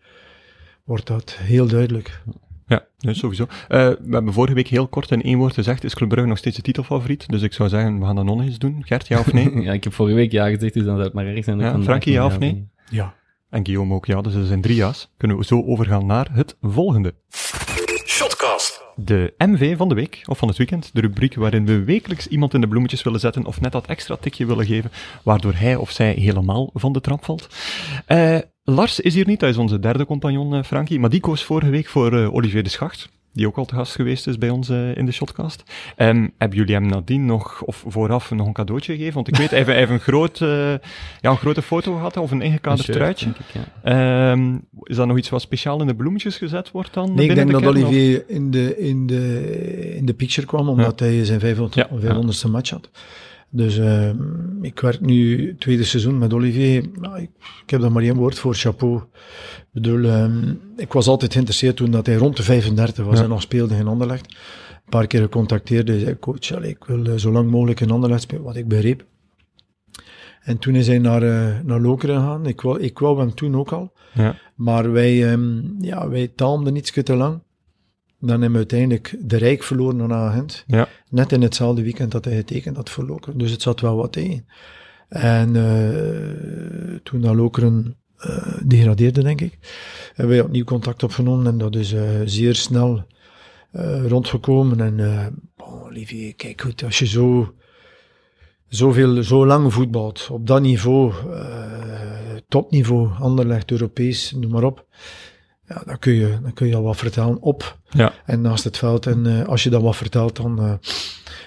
Speaker 4: wordt dat heel duidelijk.
Speaker 1: Ja, dus sowieso. Uh, we hebben vorige week heel kort in één woord gezegd, is Club Brugge nog steeds de titelfavoriet? Dus ik zou zeggen, we gaan dat nog eens doen. Gert, ja of nee?
Speaker 2: ja, ik heb vorige week ja gezegd, dus dan zou het maar erg zijn.
Speaker 1: Ja, Frankie, ja of nee?
Speaker 4: Ja.
Speaker 1: En Guillaume ook, ja. Dus er zijn drie ja's. Kunnen we zo overgaan naar het volgende.
Speaker 5: Shotcast.
Speaker 1: De MV van de week, of van het weekend. De rubriek waarin we wekelijks iemand in de bloemetjes willen zetten of net dat extra tikje willen geven, waardoor hij of zij helemaal van de trap valt. Uh, Lars is hier niet, hij is onze derde compagnon, uh, Frankie, maar die koos vorige week voor uh, Olivier de Schacht, die ook al te gast geweest is bij ons uh, in de shotcast. Um, hebben jullie hem nadien nog, of vooraf, nog een cadeautje gegeven? Want ik weet, hij heeft, een, groot, ja, een grote foto gehad, of een ingekaderd truitje. Ik, ja. um, is dat nog iets wat speciaal in de bloemetjes gezet wordt dan?
Speaker 4: Nee, ik denk dat Olivier in de, in, de, in de picture kwam, omdat ja. hij zijn 500, ja, 500ste match had. Dus uh, ik werk nu tweede seizoen met Olivier. Nou, ik, ik, heb daar maar één woord voor, chapeau. Ik bedoel, um, ik was altijd geïnteresseerd toen dat hij rond de 35 was ja. en nog speelde in Anderlecht. Een paar keer gecontacteerd en zei, coach, allez, ik wil uh, zo lang mogelijk in Anderlecht spelen, wat ik begreep. En toen is hij naar, uh, naar Lokeren gegaan. Ik wou, ik wou hem toen ook al.
Speaker 1: Ja.
Speaker 4: Maar wij, um, ja, wij iets te lang. Dan hebben we uiteindelijk de Rijk verloren aan agent.
Speaker 1: Ja.
Speaker 4: Net in hetzelfde weekend dat hij getekend had voor Lokeren. Dus het zat wel wat in. En uh, toen dat Lokeren uh, degradeerde, denk ik, hebben wij opnieuw contact opgenomen. En dat is uh, zeer snel rondgekomen. En bon, Olivier, kijk goed, als je zo, zoveel, zo lang voetbalt, op dat niveau, topniveau, Anderlecht, Europees, noem maar op ja, dan kun je, dan kun je al wat vertellen op
Speaker 1: ja.
Speaker 4: en naast het veld. En uh, als je dan wat vertelt, dan, uh,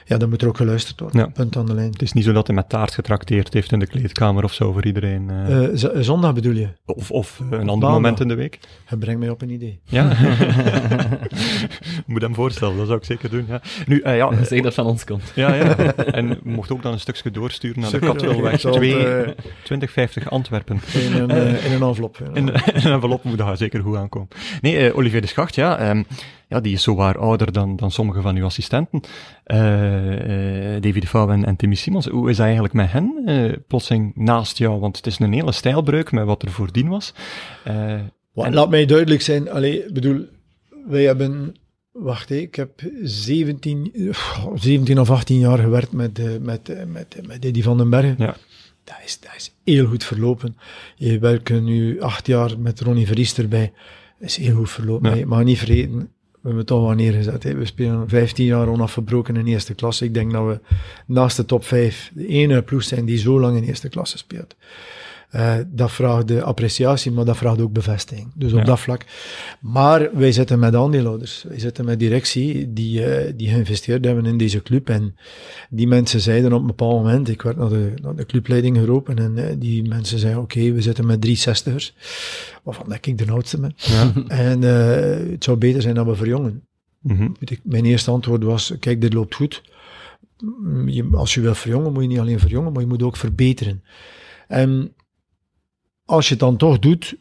Speaker 4: Ja, dan moet er ook geluisterd worden.
Speaker 1: Ja.
Speaker 4: Punt aan de lijn.
Speaker 1: Het is niet zo dat hij met taart getrakteerd heeft in de kleedkamer of zo voor iedereen. eh,
Speaker 4: Eh, z- zondag bedoel je?
Speaker 1: of of eh, een ander moment in de week.
Speaker 4: Je brengt mij op een idee.
Speaker 1: Ja. Moet hem voorstellen, dat zou ik zeker doen. Ja. Nu, eh, ja,
Speaker 2: Zeg dat van ons komt.
Speaker 1: ja, ja. En mocht ook dan een stukje doorsturen naar de Katwilweg
Speaker 4: ik zal het,
Speaker 1: 2,
Speaker 4: eh,
Speaker 1: 2050 Antwerpen.
Speaker 4: In een, eh, in een envelop.
Speaker 1: In, in een envelop moet daar zeker goed aankomen. Nee, eh, Olivier de Schacht, ja, ehm, ja, die is zo waar ouder dan, dan sommige van uw assistenten. Eh, eh, David de Vouw en, en Timmy Simons. Hoe is dat eigenlijk met hen eh, plotseling naast jou? Want het is een hele stijlbreuk met wat er voordien was. Eh,
Speaker 4: Wa-
Speaker 1: En-
Speaker 4: Laat mij duidelijk zijn. Allee, bedoel, wij hebben... Wacht, ik heb 17, eh, 17 of 18 jaar gewerkt met, met, met, met Eddie van den Bergen.
Speaker 1: Ja.
Speaker 4: Dat is, dat is heel goed verlopen. Je werkt nu acht jaar met Ronnie Vries erbij. Dat is heel goed verlopen.
Speaker 1: Ja.
Speaker 4: Je mag niet vergeten, we hebben het al wel neergezet. We spelen 15 jaar onafgebroken in eerste klasse. Ik denk dat we naast de top 5 de ene ploeg zijn die zo lang in eerste klasse speelt. Eh, dat vraagt de appreciatie, maar dat vraagt ook bevestiging. Dus op
Speaker 1: Ja.
Speaker 4: dat vlak. Maar wij zitten met aandeelhouders. Wij zitten met directie die, eh, die geïnvesteerd hebben in deze club. En die mensen zeiden op een bepaald moment, ik werd naar de, naar de clubleiding geroepen en eh, die mensen zeiden, oké, we zitten met drie zestigers, waarvan ik de oudste ben.
Speaker 1: ja.
Speaker 4: En het zou beter zijn dat we verjongen.
Speaker 1: Mhm.
Speaker 4: Mijn eerste antwoord was, kijk, dit loopt goed. Mm, Je, als je wil verjongen, moet je niet alleen verjongen, maar je moet ook verbeteren. En als je het dan toch doet,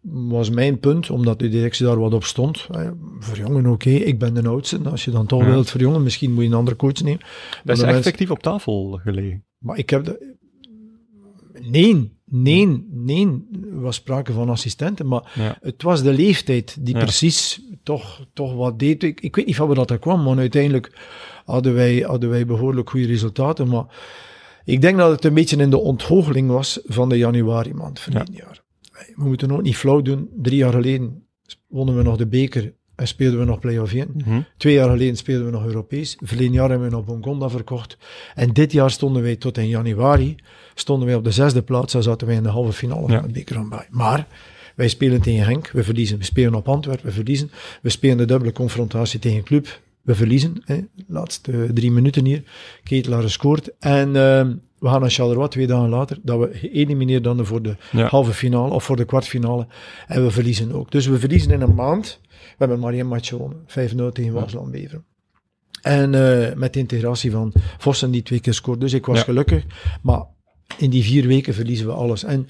Speaker 4: was mijn punt, omdat de directie daar wat op stond. eh, Verjongen, oké, ik ben de oudste. Als je dan toch
Speaker 1: Ja.
Speaker 4: wilt verjongen, misschien moet je een andere coach nemen.
Speaker 1: Dat is
Speaker 4: mensen-
Speaker 1: effectief op tafel gelegen.
Speaker 4: Maar ik heb... De... Nee, nee, nee. Er was sprake van assistenten, maar
Speaker 1: Ja.
Speaker 4: het was de leeftijd die
Speaker 1: Ja.
Speaker 4: precies toch, toch wat deed. Ik, ik weet niet van waar dat kwam, maar uiteindelijk hadden wij, hadden wij behoorlijk goede resultaten. Maar ik denk dat het een beetje in de onthoogeling was van de januari maand verleden jaar. We moeten ook niet flauw doen. Drie jaar geleden wonnen we nog de beker en speelden we nog play-off 1.
Speaker 1: Mhm.
Speaker 4: Twee jaar geleden speelden we nog Europees. Verleden jaar hebben we nog Bongonda verkocht. En dit jaar stonden wij tot in januari stonden wij op de zesde plaats. Dan zaten wij in de halve finale
Speaker 1: Ja.
Speaker 4: van de beker aan bij. Maar wij spelen tegen Henk, we verliezen. We spelen op Antwerpen, we verliezen. We spelen de dubbele confrontatie tegen Club, we verliezen. Hè. Laatste drie minuten hier. Ketelaar gescoord. En ehm, we gaan naar Charleroi twee dagen later. Dat we geëlimineerd dan voor de
Speaker 1: Ja.
Speaker 4: halve finale of voor de kwartfinale. En we verliezen ook. Dus we verliezen in een maand. We hebben maar één match gewonnen. 5-0 tegen Waasland Beveren. En eh, met de integratie van Vossen die twee keer scoort. Dus ik was
Speaker 1: Ja.
Speaker 4: gelukkig. Maar in die vier weken verliezen we alles. En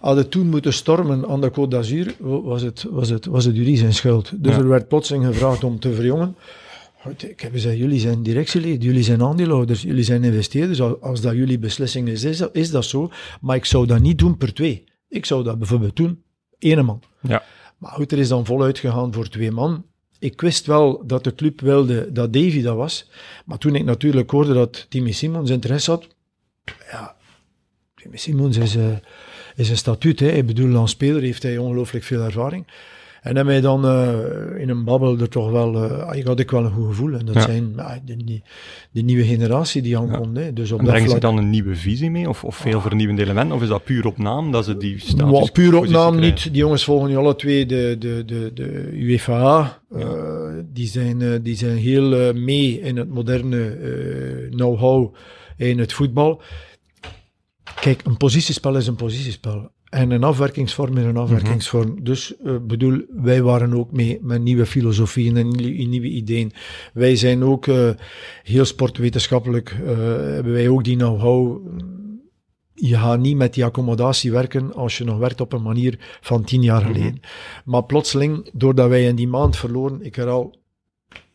Speaker 4: hadden toen moeten stormen aan de Côte d'Azur, was het, was het, was het jullie zijn schuld. Dus
Speaker 1: Ja.
Speaker 4: er werd plotseling gevraagd om te verjongen. Goed, Ik heb gezegd, jullie zijn directieleden, jullie zijn aandeelhouders, jullie zijn investeerders. Als, dat jullie beslissing is, is dat, is dat zo. Maar ik zou dat niet doen per twee. Ik zou dat bijvoorbeeld doen, ene man.
Speaker 1: Ja.
Speaker 4: Maar goed, er is dan voluit gegaan voor twee man. Ik wist wel dat de club wilde dat Davy dat was. Maar toen ik natuurlijk hoorde dat Timmy Simons interesse had, ja, Timmy Simons is, eh, is een statuut. Hè. Ik bedoel, als speler heeft hij ongelooflijk veel ervaring. En heb mij dan eh, in een babbel er toch wel, ik had ik wel een goed gevoel. En dat
Speaker 1: Ja.
Speaker 4: zijn ja, de, die- de nieuwe generatie die aankomt. Hè. Dus op
Speaker 1: En
Speaker 4: dat
Speaker 1: brengen ze dan een nieuwe visie mee? Of, of veel vernieuwende elementen? Of is dat puur op naam dat ze die status
Speaker 4: Wat puur op naam niet. Die jongens volgen nu alle twee de, de, de, de UEFA. Eh, die, zijn, die zijn heel mee in het moderne know-how in het voetbal. Kijk, een positiespel is een positiespel. En een afwerkingsvorm is een afwerkingsvorm. Dus eh, bedoel, wij waren ook mee met nieuwe filosofieën en nieuwe, ideeën. Wij zijn ook eh, heel sportwetenschappelijk, eh, hebben wij ook die know-how je gaat niet met die accommodatie werken als je nog werkt op een manier van tien jaar geleden. Maar plotseling, doordat wij in die maand verloren, ik herhaal,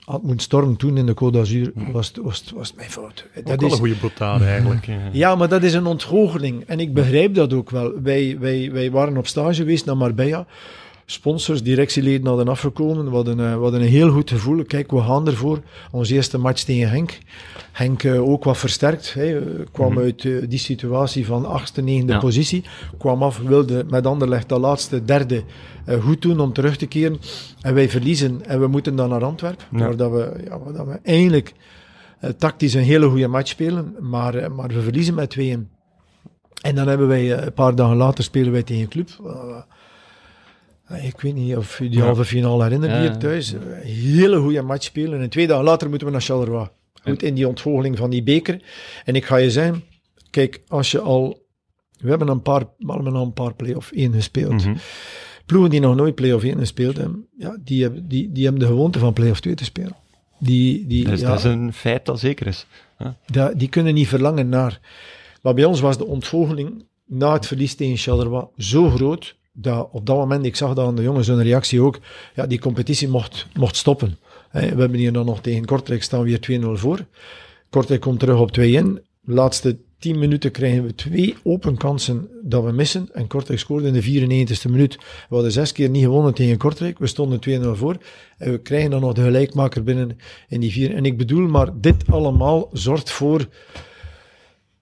Speaker 4: had moeten stormen toen in de Côte d'Azur, was, het- was, was het mijn fout.
Speaker 1: Ook
Speaker 4: Dat
Speaker 1: wel
Speaker 4: is,
Speaker 1: een goede boetade eigenlijk. ja.
Speaker 4: ja, maar dat is een ontgoocheling. En ik begrijp dat ook wel. Wij, wij, wij waren op stage geweest naar Marbella. Sponsors, directieleden hadden afgekomen. We hadden, we hadden een heel goed gevoel. Kijk, we gaan ervoor. Onze eerste match tegen Henk. Henk eh, ook wat versterkt. Hij eh, kwam
Speaker 1: Mhm.
Speaker 4: uit die situatie van achtste, negende
Speaker 2: Ja.
Speaker 4: positie. Kwam af, wilde met Anderlecht de laatste derde goed doen om terug te keren. En wij verliezen en we moeten dan naar Antwerpen.
Speaker 1: Ja.
Speaker 4: Waar, dat we, ja, waar dat we eigenlijk tactisch een hele goede match spelen. Maar, maar we verliezen met 2-1. En dan hebben wij een paar dagen later spelen wij tegen een club. Eh, ik weet niet of je die halve finale herinnert hier thuis. Een hele goede match spelen. En twee dagen later moeten we naar Charleroi. Goed, in die ontgoocheling van die beker. En ik ga je zeggen, kijk, als je al... We hebben een paar, we hebben al een paar play-off 1 gespeeld.
Speaker 1: Mhm.
Speaker 4: Ploegen die nog nooit play-off 1 gespeeld hebben, ja, die, hebben die, die hebben de gewoonte van play-off 2 te spelen. Die, die,
Speaker 1: Dus
Speaker 4: ja,
Speaker 1: dat is een feit dat zeker is.
Speaker 4: die kunnen niet verlangen naar. Maar bij ons was de ontgoocheling na het verlies tegen Charleroi zo groot, dat op dat moment, ik zag dat aan de jongens hun reactie ook, ja, die competitie mocht, mocht stoppen. We hebben hier dan nog tegen Kortrijk staan we hier 2-0 voor. Kortrijk komt terug op 2-1. De laatste 10 minuten krijgen we twee open kansen dat we missen. En Kortrijk scoorde in de 94e minuut. We hadden zes keer niet gewonnen tegen Kortrijk. We stonden 2-0 voor. En we krijgen dan nog de gelijkmaker binnen in die vier. En ik bedoel, maar dit allemaal zorgt voor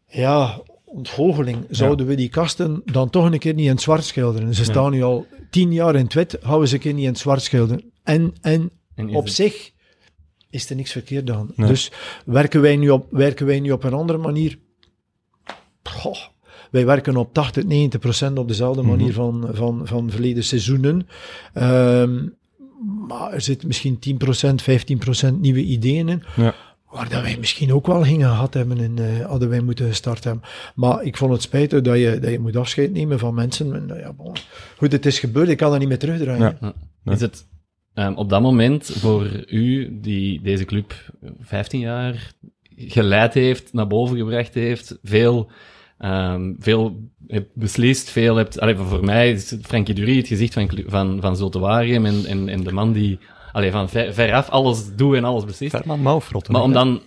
Speaker 4: ja, ontgoocheling. Zouden we die kasten dan toch een keer niet in het zwart schilderen? Ze staan nu al tien jaar in het wit, houden ze een keer niet in het zwart schilderen. En, en op
Speaker 2: het-
Speaker 4: zich is er niks verkeerd aan.
Speaker 1: Nee.
Speaker 4: Dus werken wij, nu op, werken wij nu op een andere manier? Goh, wij werken op 80, 90 procent op dezelfde
Speaker 1: Mhm.
Speaker 4: manier van, van, van verleden seizoenen. Ehm, maar er zit misschien 10 procent, 15 procent nieuwe ideeën in.
Speaker 1: Ja.
Speaker 4: Waar dat wij misschien ook wel gingen gehad hebben en eh, hadden wij moeten gestart hebben. Maar ik vond het spijtig dat je, dat je moet afscheid nemen van mensen. En, nou ja, bon. Goed, het is gebeurd, ik kan dat niet meer terugdraaien.
Speaker 1: Ja.
Speaker 2: Is het ehm, op dat moment voor u, die deze club 15 jaar geleid heeft, naar boven gebracht heeft, veel, ehm, veel hebt beslist, veel hebt... Allee, voor mij is Frankie Dury het gezicht van, van, van Zulte Waregem en, en, en de man die allee, van ver, veraf alles doet en alles beslist. Maar om dan,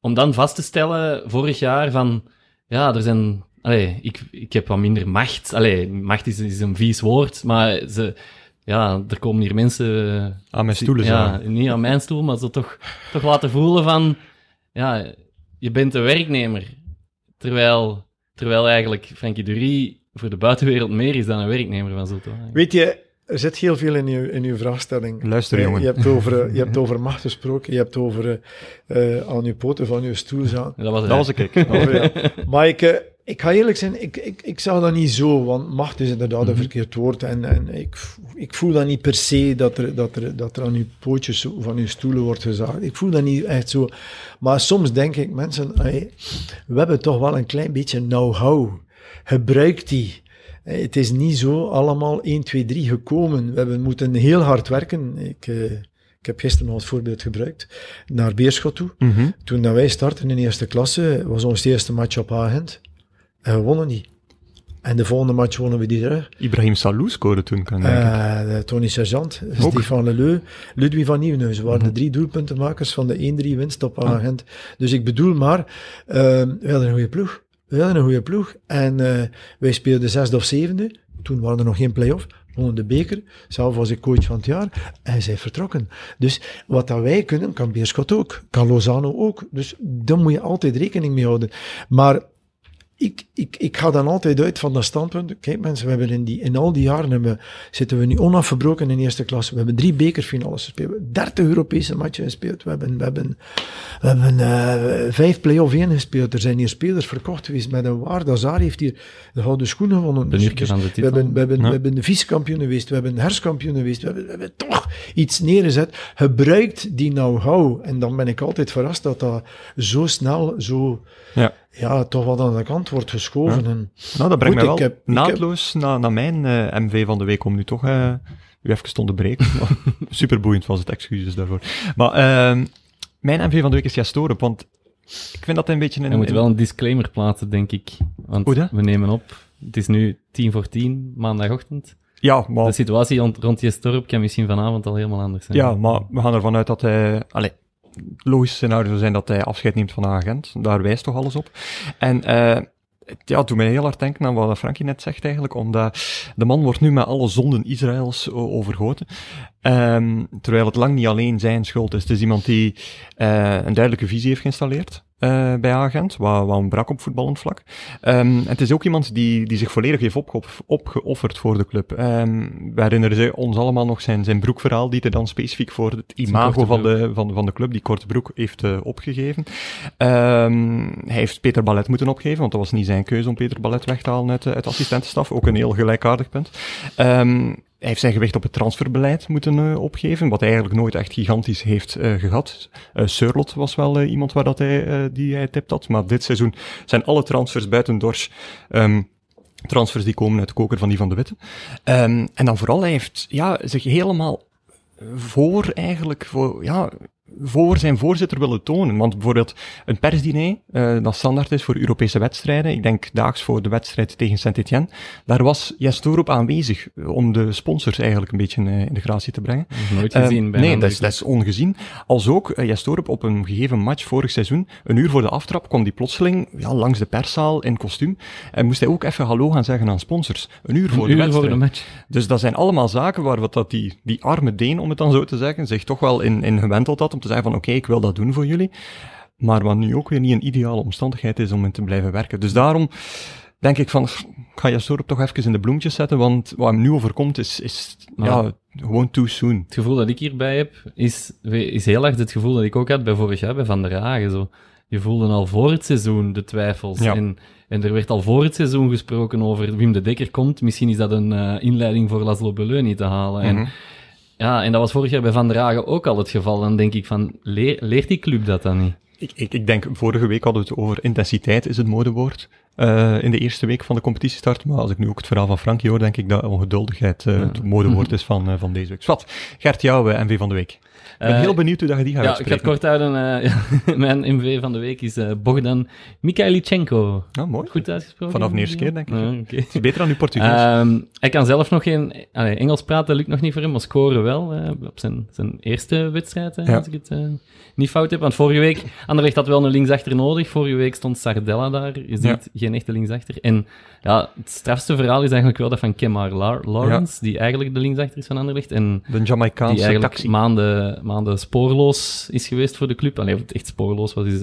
Speaker 2: om dan vast te stellen, vorig jaar, van... Ja, er zijn... Allee, ik, ik heb wat minder macht. Allee, macht is, is een vies woord, maar ze... Ja, er komen hier mensen...
Speaker 1: Aan mijn stoelen
Speaker 2: Ja, niet aan mijn stoel, maar ze toch, toch laten voelen van... Ja, je bent een werknemer. Terwijl, terwijl eigenlijk Frankie Dury voor de buitenwereld meer is dan een werknemer van Zulte.
Speaker 4: Weet je, er zit heel veel in uw, in uw vraagstelling.
Speaker 1: Luister,
Speaker 4: Eh,
Speaker 1: jongen.
Speaker 4: Je hebt over, eh, je hebt over macht gesproken, je hebt over eh, eh, aan uw poten van uw stoel zaten.
Speaker 2: Dat was,
Speaker 1: Dat
Speaker 2: hij.
Speaker 1: was ik.
Speaker 4: ja. Maar ik, ik ga eerlijk zijn, ik, ik, ik zag dat niet zo, want macht is inderdaad een verkeerd woord. En, en ik, ik voel dat niet per se dat er, dat er, dat er aan uw pootjes van uw stoelen wordt gezaagd. Ik voel dat niet echt zo. Maar soms denk ik, mensen, hey, we hebben toch wel een klein beetje know-how. Gebruik die. Eh, Het is niet zo allemaal 1, 2, 3 gekomen. We hebben moeten heel hard werken. Ik, eh, ik heb gisteren nog als voorbeeld gebruikt. Naar Beerschot toe.
Speaker 1: Mhm.
Speaker 4: Toen dat wij startten in de eerste klasse, was ons eerste match op Agent. En we wonnen die. En de volgende match wonnen we die terug.
Speaker 1: Ibrahim Salou scoorde toen, kan ik denken.
Speaker 4: Eh, Tony Sergeant, Stefan Leleu, Ludwig van Nieuwenhuizen waren de drie doelpuntenmakers van de 1-3 winst op Agent. Dus ik bedoel maar, we hadden een goede ploeg. We hadden een goede ploeg. En eh, wij speelden zesde of zevende. Toen waren er nog geen play-off. Wonnen de beker. Zelf was ik coach van het jaar. En zij vertrokken. Dus wat dat wij kunnen, kan Beerschot ook. Kan Lozano ook. Dus daar moet je altijd rekening mee houden. Maar ik, ik, ik ga dan altijd uit van dat standpunt. Kijk mensen, we hebben in, die, in al die jaren hebben, zitten we nu onafgebroken in eerste klasse. We hebben drie bekerfinales gespeeld. We hebben 30 Europese matchen gespeeld. We hebben, we hebben, we hebben eh, vijf play-off 1 gespeeld. Er zijn hier spelers verkocht geweest met een waarde. Azar heeft hier de gouden schoen gewonnen. Dus- dus we hebben, we, hebben,
Speaker 1: Ja.
Speaker 4: we hebben de vice-kampioen geweest. We hebben herskampioen geweest. We hebben, we hebben toch iets neergezet. Gebruikt die know-how. En dan ben ik altijd verrast dat dat zo snel, zo
Speaker 1: Ja.
Speaker 4: Ja, toch wat aan de kant wordt geschoven. En,
Speaker 1: Nou, dat brengt
Speaker 4: Goed,
Speaker 1: mij wel
Speaker 4: ik heb-
Speaker 1: naadloos naar, naar mijn eh, MV van de week om nu toch eh u even te onderbreken. Super boeiend was het, excuses daarvoor. Maar ehm, mijn MV van de week is Jastorup, want ik vind dat een beetje een...
Speaker 2: We moeten wel een disclaimer plaatsen, denk ik. Want we nemen op. Het is nu tien voor tien, maandagochtend.
Speaker 1: Ja, maar,
Speaker 2: De situatie rond, rond je storp kan misschien vanavond al helemaal anders zijn.
Speaker 1: ja, maar we gaan ervan uit dat hij... Allee, logische scenario zou zijn dat hij afscheid neemt van de agent. Daar wijst toch alles op. En eh ja, doet mij heel hard denken aan wat Frankie net zegt eigenlijk, omdat de man wordt nu met alle zonden Israëls overgoten. Ehm, terwijl het lang niet alleen zijn schuld is. Het is iemand die eh, een duidelijke visie heeft geïnstalleerd eh, bij Agent, wat, wat een brak op voetballend vlak. Ehm, het is ook iemand die, die zich volledig heeft opge opgeofferd voor de club. Ehm we herinneren ons allemaal nog zijn, zijn broekverhaal, die hij dan specifiek voor het imago van de, van, van de club, die korte broek, heeft eh, opgegeven. Ehm, hij heeft Peter Ballet moeten opgeven, want dat was niet zijn keuze om Peter Ballet weg te halen uit, de- uit assistentenstaf. Ook een heel gelijkaardig punt. Ehm, hij heeft zijn gewicht op het transferbeleid moeten uh, opgeven, wat hij eigenlijk nooit echt gigantisch heeft uh, gehad. Uh, Surlot was wel iemand waar dat hij, die hij tipt had, maar dit seizoen zijn alle transfers buiten Dors um, transfers die komen uit de koker van die van de Witte. Um, en dan vooral, hij heeft ja, zich helemaal voor eigenlijk, voor, ja, voor zijn voorzitter willen tonen. Want bijvoorbeeld een persdiner, uh, dat standaard is voor Europese wedstrijden, ik denk daags voor de wedstrijd tegen Saint-Etienne, daar was Jastorup aanwezig om de sponsors eigenlijk een beetje uh, in de gratie te brengen.
Speaker 2: Nooit gezien.
Speaker 1: Uh, nee, dat is, dat is, ongezien. Als ook Jastorup op een gegeven match vorig seizoen, een uur voor de aftrap, kwam die plotseling ja, langs de perszaal in kostuum en moest hij ook even hallo gaan zeggen aan sponsors. Een uur voor,
Speaker 2: een
Speaker 1: de,
Speaker 2: uur voor de match.
Speaker 1: Dus dat zijn allemaal zaken waar wat dat die, die arme Deen, om het dan zo te zeggen, zich toch wel in, in gewenteld had te zeggen van oké, okay, ik wil dat doen voor jullie. Maar wat nu ook weer niet een ideale omstandigheid is om in te blijven werken. Dus daarom denk ik van, ga Jastorp toch even in de bloemetjes zetten, want wat hem nu overkomt is, is ja, gewoon too soon.
Speaker 2: Het gevoel dat ik hierbij heb, is, is heel erg het gevoel dat ik ook had bij vorig jaar bij Van der Hagen. Zo. Je voelde al voor het seizoen de twijfels.
Speaker 1: Ja.
Speaker 2: En, en er werd al voor het seizoen gesproken over Wim de Dekker komt. Misschien is dat een uh, inleiding voor Laszlo Beleu niet te halen.
Speaker 1: Mhm.
Speaker 2: En ja, en dat was vorig jaar bij Van der Hagen ook al het geval. Dan denk ik van, leer, leert die club dat dan niet?
Speaker 1: Ik, ik, ik denk, vorige week hadden we het over intensiteit is het modewoord. Uh, in de eerste week van de competitiestart. Maar als ik nu ook het verhaal van Frankie hoor, denk ik dat ongeduldigheid uh, ja. het modewoord is van, uh, van deze week. Zwat, Gert, jouw MV van de week. Ik ben heel benieuwd hoe dat je die gaat
Speaker 2: ja,
Speaker 1: uitspreken.
Speaker 2: Ik ga het kort houden. mijn MV van de week is Bogdan Mikhailichenko.
Speaker 1: Oh, mooi.
Speaker 2: Goed uitgesproken?
Speaker 1: Vanaf de eerste keer, denk ik.
Speaker 2: okay.
Speaker 1: Het is beter dan uw Portugees.
Speaker 2: Um, hij kan zelf nog geen... Allee, Engels praten lukt nog niet voor hem, maar scoren wel. op zijn, zijn eerste wedstrijd, ja. als ik het niet fout heb. Want vorige week, Anderlecht had wel een linksachter nodig. Vorige week stond Sardella daar. Is niet ja. geen echte linksachter. En ja, het strafste verhaal is eigenlijk wel dat van Kemar Lawrence, die eigenlijk de linksachter is van Anderlecht. En
Speaker 1: de Jamaicaanse
Speaker 2: die eigenlijk
Speaker 1: taxi.
Speaker 2: maanden, maanden spoorloos is geweest voor de club. Alleen of het echt spoorloos was, is,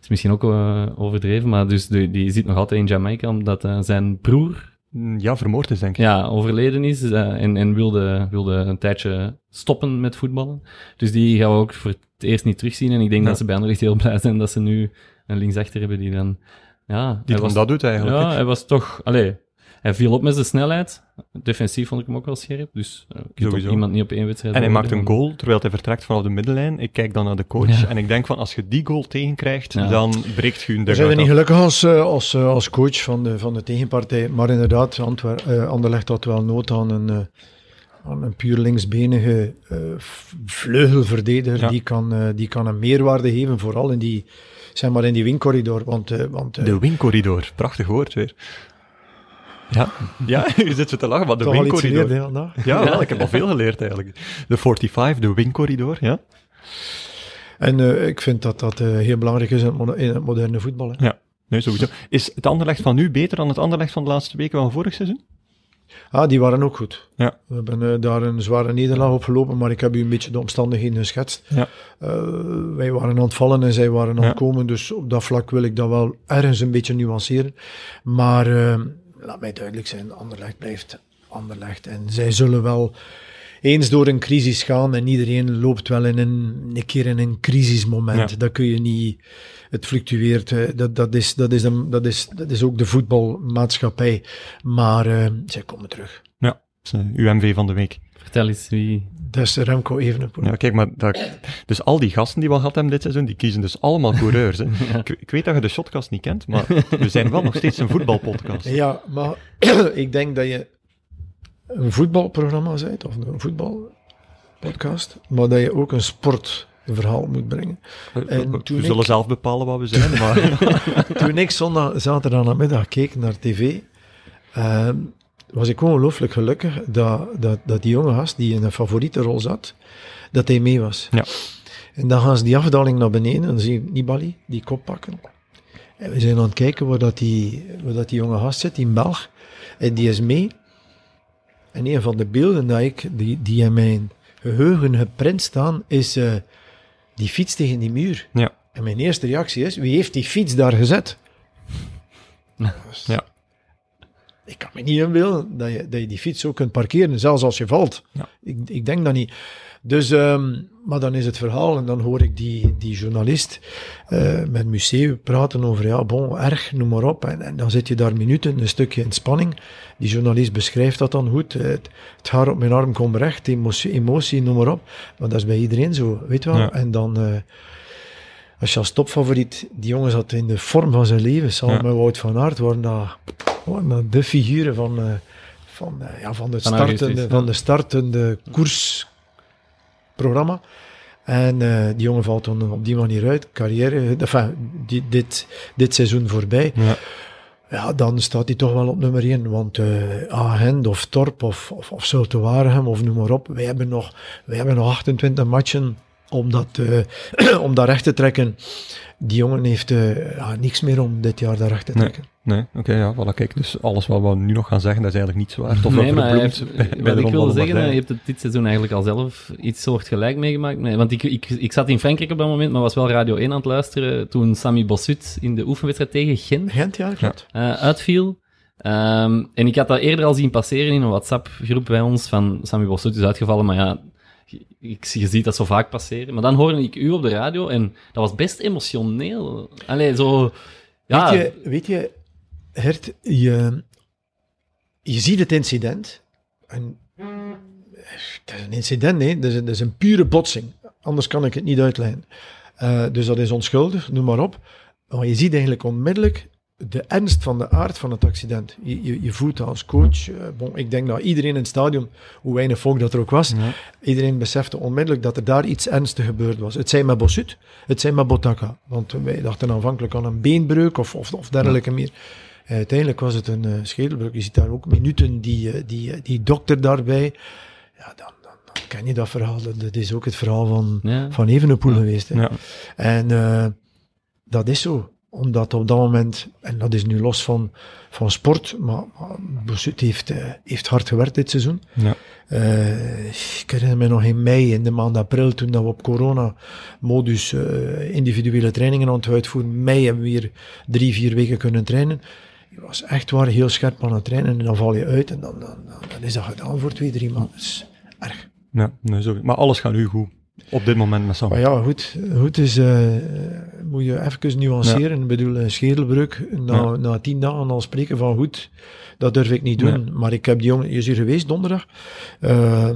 Speaker 2: is misschien ook uh, overdreven. Maar dus de, die zit nog altijd in Jamaica, omdat uh, zijn broer
Speaker 1: ja, vermoord is, denk ik.
Speaker 2: Ja, overleden is uh, en, en wilde, wilde een tijdje stoppen met voetballen. Dus die gaan we ook voor het eerst niet terugzien. En ik denk ja. dat ze bij Anderlecht heel blij zijn dat ze nu een linksachter hebben die dan... Ja,
Speaker 1: die was, dat doet eigenlijk.
Speaker 2: Ja, hij was toch... Allee, hij viel op met zijn snelheid. Defensief vond ik hem ook wel scherp. Dus uh, Sowieso. iemand niet op één wedstrijd.
Speaker 1: En hij maakt een goal terwijl hij vertrekt vanaf de middenlijn. Ik kijk dan naar de coach ja. en ik denk van als je die goal tegenkrijgt, ja. dan breekt je een
Speaker 4: Zijn we niet gelukkig als, als, als coach van de, van de tegenpartij. Maar inderdaad, Antwer uh, Anderlecht had wel nood aan een, uh, aan een puur linksbenige vleugelverdediger. Die, kan, die kan een meerwaarde geven, vooral in die, zeg maar in die wingcorridor. Want, want,
Speaker 1: de wingcorridor, prachtig woord weer. Ja, ja, je zit zo te lachen, maar de
Speaker 4: Toch
Speaker 1: wingcorridor.
Speaker 4: Geleerd, ja,
Speaker 1: ja, wel, ik heb al veel geleerd eigenlijk. De 45, de wingcorridor, ja.
Speaker 4: En uh, ik vind dat dat uh, heel belangrijk is in het, in het moderne voetbal. Hè.
Speaker 1: Ja, nee, sowieso. Is het Anderlecht van nu beter dan het Anderlecht van de laatste weken van vorig seizoen?
Speaker 4: Ah, die waren ook goed.
Speaker 1: Ja.
Speaker 4: We hebben uh, daar een zware nederlaag op gelopen, maar ik heb u een beetje de omstandigheden geschetst.
Speaker 1: Ja.
Speaker 4: wij waren aan het vallen en zij waren aan het komen, dus op dat vlak wil ik dat wel ergens een beetje nuanceren. Maar laat mij duidelijk zijn, Anderlecht blijft Anderlecht. En zij zullen wel eens door een crisis gaan en iedereen loopt wel in een, een keer in een crisismoment.
Speaker 1: Ja.
Speaker 4: Dat kun je niet, het fluctueert. Dat, dat, is, dat, is, dat, is, dat is ook de voetbalmaatschappij. Maar uh, zij komen terug.
Speaker 1: Ja, uw MV van de week.
Speaker 2: Vertel eens wie...
Speaker 4: Is Remco Evenepoel.
Speaker 1: Ja, kijk, maar dat, dus al die gasten die we al gehad hebben dit seizoen, die kiezen dus allemaal coureurs. Hè. ja. ik, ik, weet dat je de Shotcast niet kent, maar we zijn wel nog steeds een voetbalpodcast.
Speaker 4: Ja, maar ik denk dat je een voetbalprogramma bent, of een voetbalpodcast, maar dat je ook een sportverhaal moet brengen.
Speaker 1: En we zullen ik, zelf bepalen wat we zijn, maar...
Speaker 4: toen ik zondag, zaterdag namiddag keek naar tv, uh, was ik ongelooflijk gelukkig dat, dat, dat die jonge gast die in een favoriete rol zat, dat hij mee was.
Speaker 1: Ja.
Speaker 4: En dan gaan ze die afdaling naar beneden en dan zie je Nibali, die kop pakken. En we zijn aan het kijken waar dat die, waar dat die jonge gast zit, die Belg. En die is mee. En een van de beelden dat ik, die, die in mijn geheugen geprint staan, is uh, die fiets tegen die muur.
Speaker 1: Ja.
Speaker 4: En mijn eerste reactie is, wie heeft die fiets daar gezet?
Speaker 1: Ja.
Speaker 4: Ik kan me niet inbeelden dat je, dat je die fiets ook kunt parkeren, zelfs als je valt.
Speaker 1: Ja.
Speaker 4: Ik, ik denk dat niet. Dus, ehm, maar dan is het verhaal en dan hoor ik die, die journalist uh, met museum praten over, ja, bon, erg, noem maar op. En, en dan zit je daar minuten, een stukje in spanning. Die journalist beschrijft dat dan goed. Het, het haar op mijn arm komt recht, emotie, emotie, noem maar op. Maar dat is bij iedereen zo, weet je wel.
Speaker 1: Ja.
Speaker 4: En dan... Uh, als je als topfavoriet, die jongen zat in de vorm van zijn leven, samen ja. met Wout van Aert, waren dat, dat de figuren van, uh, van, uh, ja, van, de
Speaker 2: Van
Speaker 4: startende,
Speaker 2: Augustus,
Speaker 4: van de startende koersprogramma. En uh, die jongen valt dan op die manier uit, carrière, enfin, die, dit, dit seizoen voorbij.
Speaker 1: Ja.
Speaker 4: Ja, dan staat hij toch wel op nummer 1. Want uh, Agent of Torp of, of, of Waregem of noem maar op. Wij hebben nog, wij hebben nog 28 matchen om dat, uh, om dat recht te trekken. Die jongen heeft uh, ja, niks meer om dit jaar daar recht te trekken.
Speaker 1: Nee, nee. oké, okay, ja, voilà, kijk, dus alles wat we nu nog gaan zeggen, dat is eigenlijk niet zo waar. Toch
Speaker 2: nee, maar heeft,
Speaker 1: bij, bij
Speaker 2: wat ik wil zeggen, je hebt het dit seizoen eigenlijk al zelf iets soortgelijk meegemaakt. Nee, want ik, ik, ik zat in Frankrijk op dat moment, maar was wel Radio 1 aan het luisteren toen Sami Bossut in de oefenwedstrijd tegen Gent
Speaker 4: Gent, ja, klopt.
Speaker 2: uh, uitviel. Um, en ik had dat eerder al zien passeren in een WhatsApp-groep bij ons van Sami Bossut is uitgevallen, maar ja, ik, je ziet dat zo vaak passeren. Maar dan hoorde ik u op de radio en dat was best emotioneel. Allee, zo... Ja.
Speaker 4: Weet, je, weet je, Hert, je, je ziet het incident. En, het is een incident, nee. Dat is, een, dat is een pure botsing. Anders kan ik het niet uitleggen. Uh, dus dat is onschuldig, noem maar op. Maar je ziet eigenlijk onmiddellijk de ernst van de aard van het accident. Je, je, je voelt dat als coach. Uh, bon, ik denk dat iedereen in het stadion, hoe weinig volk dat er ook was, ja. iedereen besefte onmiddellijk dat er daar iets ernstigs gebeurd was. Het zijn met Bossut, het zijn met Botaka. Want wij dachten aanvankelijk aan een beenbreuk of, of, of dergelijke ja. meer. Uiteindelijk was het een uh, schedelbreuk. Je ziet daar ook minuten die, die, die dokter daarbij. Ja, dan, dan, dan ken je dat verhaal. Dat is ook het verhaal van,
Speaker 2: ja.
Speaker 4: van Evenepoel geweest. Hè.
Speaker 1: Ja.
Speaker 4: En uh, dat is zo omdat op dat moment, en dat is nu los van, van sport, maar, maar Bossut heeft, uh, heeft hard gewerkt dit seizoen.
Speaker 1: Ja.
Speaker 4: Uh, ik herinner me nog in mei, in de maand april, toen dat we op corona-modus uh, individuele trainingen aan het uitvoeren. Mei hebben we weer drie, vier weken kunnen trainen. Je was echt waar heel scherp aan het trainen en dan val je uit en dan, dan, dan, dan is dat gedaan voor twee, drie maanden. Dat is erg.
Speaker 1: Ja, nee, zo. Maar alles gaat nu goed. Op dit moment met Sam.
Speaker 4: Maar ja, goed, goed is, uh, moet je even nuanceren. Ja. Ik bedoel, een schedelbreuk, na, ja. na tien dagen al spreken van goed, dat durf ik niet doen. Maar ik heb die jongen, je is hier geweest donderdag. Uh,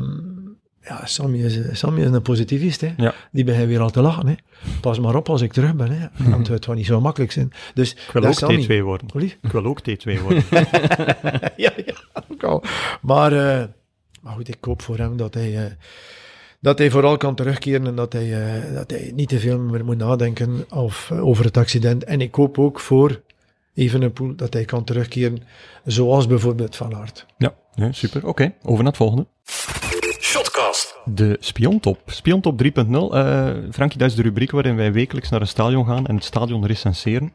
Speaker 4: ja, Sammy is, Sammy is een positivist, hè.
Speaker 1: Ja.
Speaker 4: Die begint weer al te lachen, hè. Pas maar op als ik terug ben, hè.
Speaker 1: Mhm.
Speaker 4: Want het gaat niet zo makkelijk zijn. Dus,
Speaker 1: ik wil ook
Speaker 4: Sammy.
Speaker 1: T2 worden. Ik wil ook T2 worden.
Speaker 4: ja, ja, ook al. Maar, uh, maar goed, ik hoop voor hem dat hij... Uh, dat hij vooral kan terugkeren en dat hij, uh, dat hij niet te veel meer moet nadenken of, uh, over het accident. En ik hoop ook voor Evenepoel dat hij kan terugkeren, zoals bijvoorbeeld Van Aert.
Speaker 1: Ja, ja super. Oké, okay, over naar het volgende.
Speaker 5: Shotcast.
Speaker 1: De Spiontop. Spiontop 3.0. Uh, Frankie, dat is de rubriek waarin wij wekelijks naar een stadion gaan en het stadion recenseren.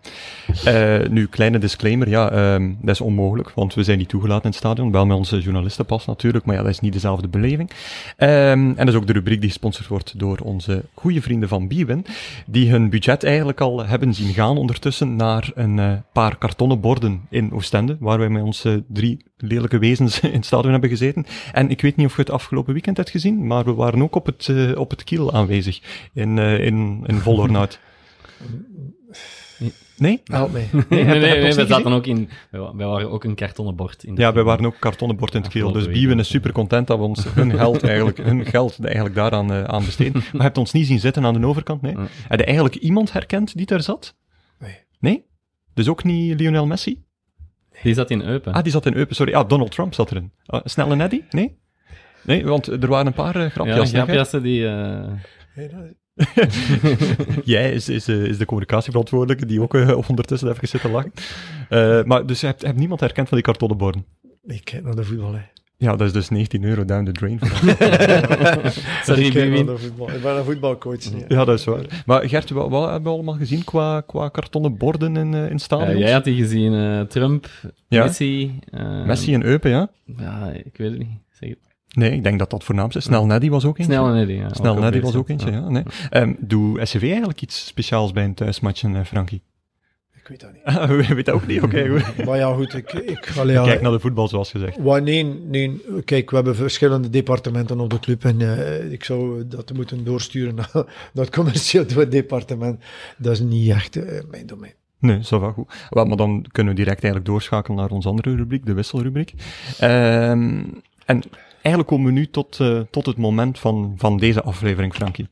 Speaker 1: Uh, nu, kleine disclaimer, ja, um, dat is onmogelijk, want we zijn niet toegelaten in het stadion. Wel met onze journalistenpas natuurlijk, maar ja, dat is niet dezelfde beleving. Um, en dat is ook de rubriek die gesponsord wordt door onze goede vrienden van Biwin, die hun budget eigenlijk al hebben zien gaan ondertussen naar een uh, paar kartonnen borden in Oostende, waar wij met onze drie lelijke wezens in het stadion hebben gezeten. En ik weet niet of je het afgelopen weekend hebt gezien, maar we waren ook op het, uh, op het kiel aanwezig in, uh, in, in Volornout. Nee?
Speaker 4: Help mij.
Speaker 2: Nee, nee, nee, nee we zaten ook in, wij waren ook een kartonnen bord in.
Speaker 1: Ja, wij waren ook kartonnen bord in het kiel. Dus Biewen is super content dat we ons hun geld eigenlijk, hun geld eigenlijk daaraan uh, aan besteden. Maar je hebt ons niet zien zitten aan de overkant, nee? Heb je eigenlijk iemand herkend die daar zat?
Speaker 4: Nee.
Speaker 1: Nee? Dus ook niet Lionel Messi?
Speaker 2: Die zat in Eupen.
Speaker 1: Ah, die zat in Eupen, sorry. Ah, Donald Trump zat erin. Uh, snelle Neddy? Nee? Nee, want er waren een paar uh, grapjassen.
Speaker 2: Ja, grapjassen die... Uh...
Speaker 1: Jij is, is, is, de communicatieverantwoordelijke die ook uh, ondertussen even zitten lachen. Uh, maar dus je hebt, hebt niemand herkend van die kartonnen borden?
Speaker 4: Ik kijk naar de voetbal, hè.
Speaker 1: Ja, dat is dus 19 euro down the drain.
Speaker 2: Sorry,
Speaker 4: ik, kijk naar voetbal. ik ben een voetbalcoach. Ja.
Speaker 1: ja, dat is waar. Maar Gert, wat, wat hebben we allemaal gezien qua, qua kartonnen borden in, uh, in stadions?
Speaker 2: jij had die gezien, Trump, ja? Messi.
Speaker 1: Messi en Eupen, ja?
Speaker 2: Ja, ik weet het niet. Zeg het.
Speaker 1: Nee, ik denk dat dat voornaamste is. Snel Neddy was ook eentje.
Speaker 2: Snel Neddy, ja.
Speaker 1: Snel Neddy was ook eentje, ja. ja nee. Um, doe SCV eigenlijk iets speciaals bij een thuismatch, uh, Frankie?
Speaker 4: Ik weet dat niet.
Speaker 1: Je weet dat ook niet? Oké, goed.
Speaker 4: Maar ja, goed, ik, ik, allee, ja,
Speaker 1: Kijk naar de voetbal, zoals gezegd.
Speaker 4: Wa- nee, nee, kijk, we hebben verschillende departementen op de club en eh, ik zou dat moeten doorsturen naar, naar het commercieel departement. Dat is niet echt eh, mijn domein.
Speaker 1: Nee, zo wel goed. Maar dan kunnen we direct eigenlijk doorschakelen naar onze andere rubriek, de wisselrubriek. Ehm, en eigenlijk komen we nu tot, eh, tot het moment van, van deze aflevering, Frankie.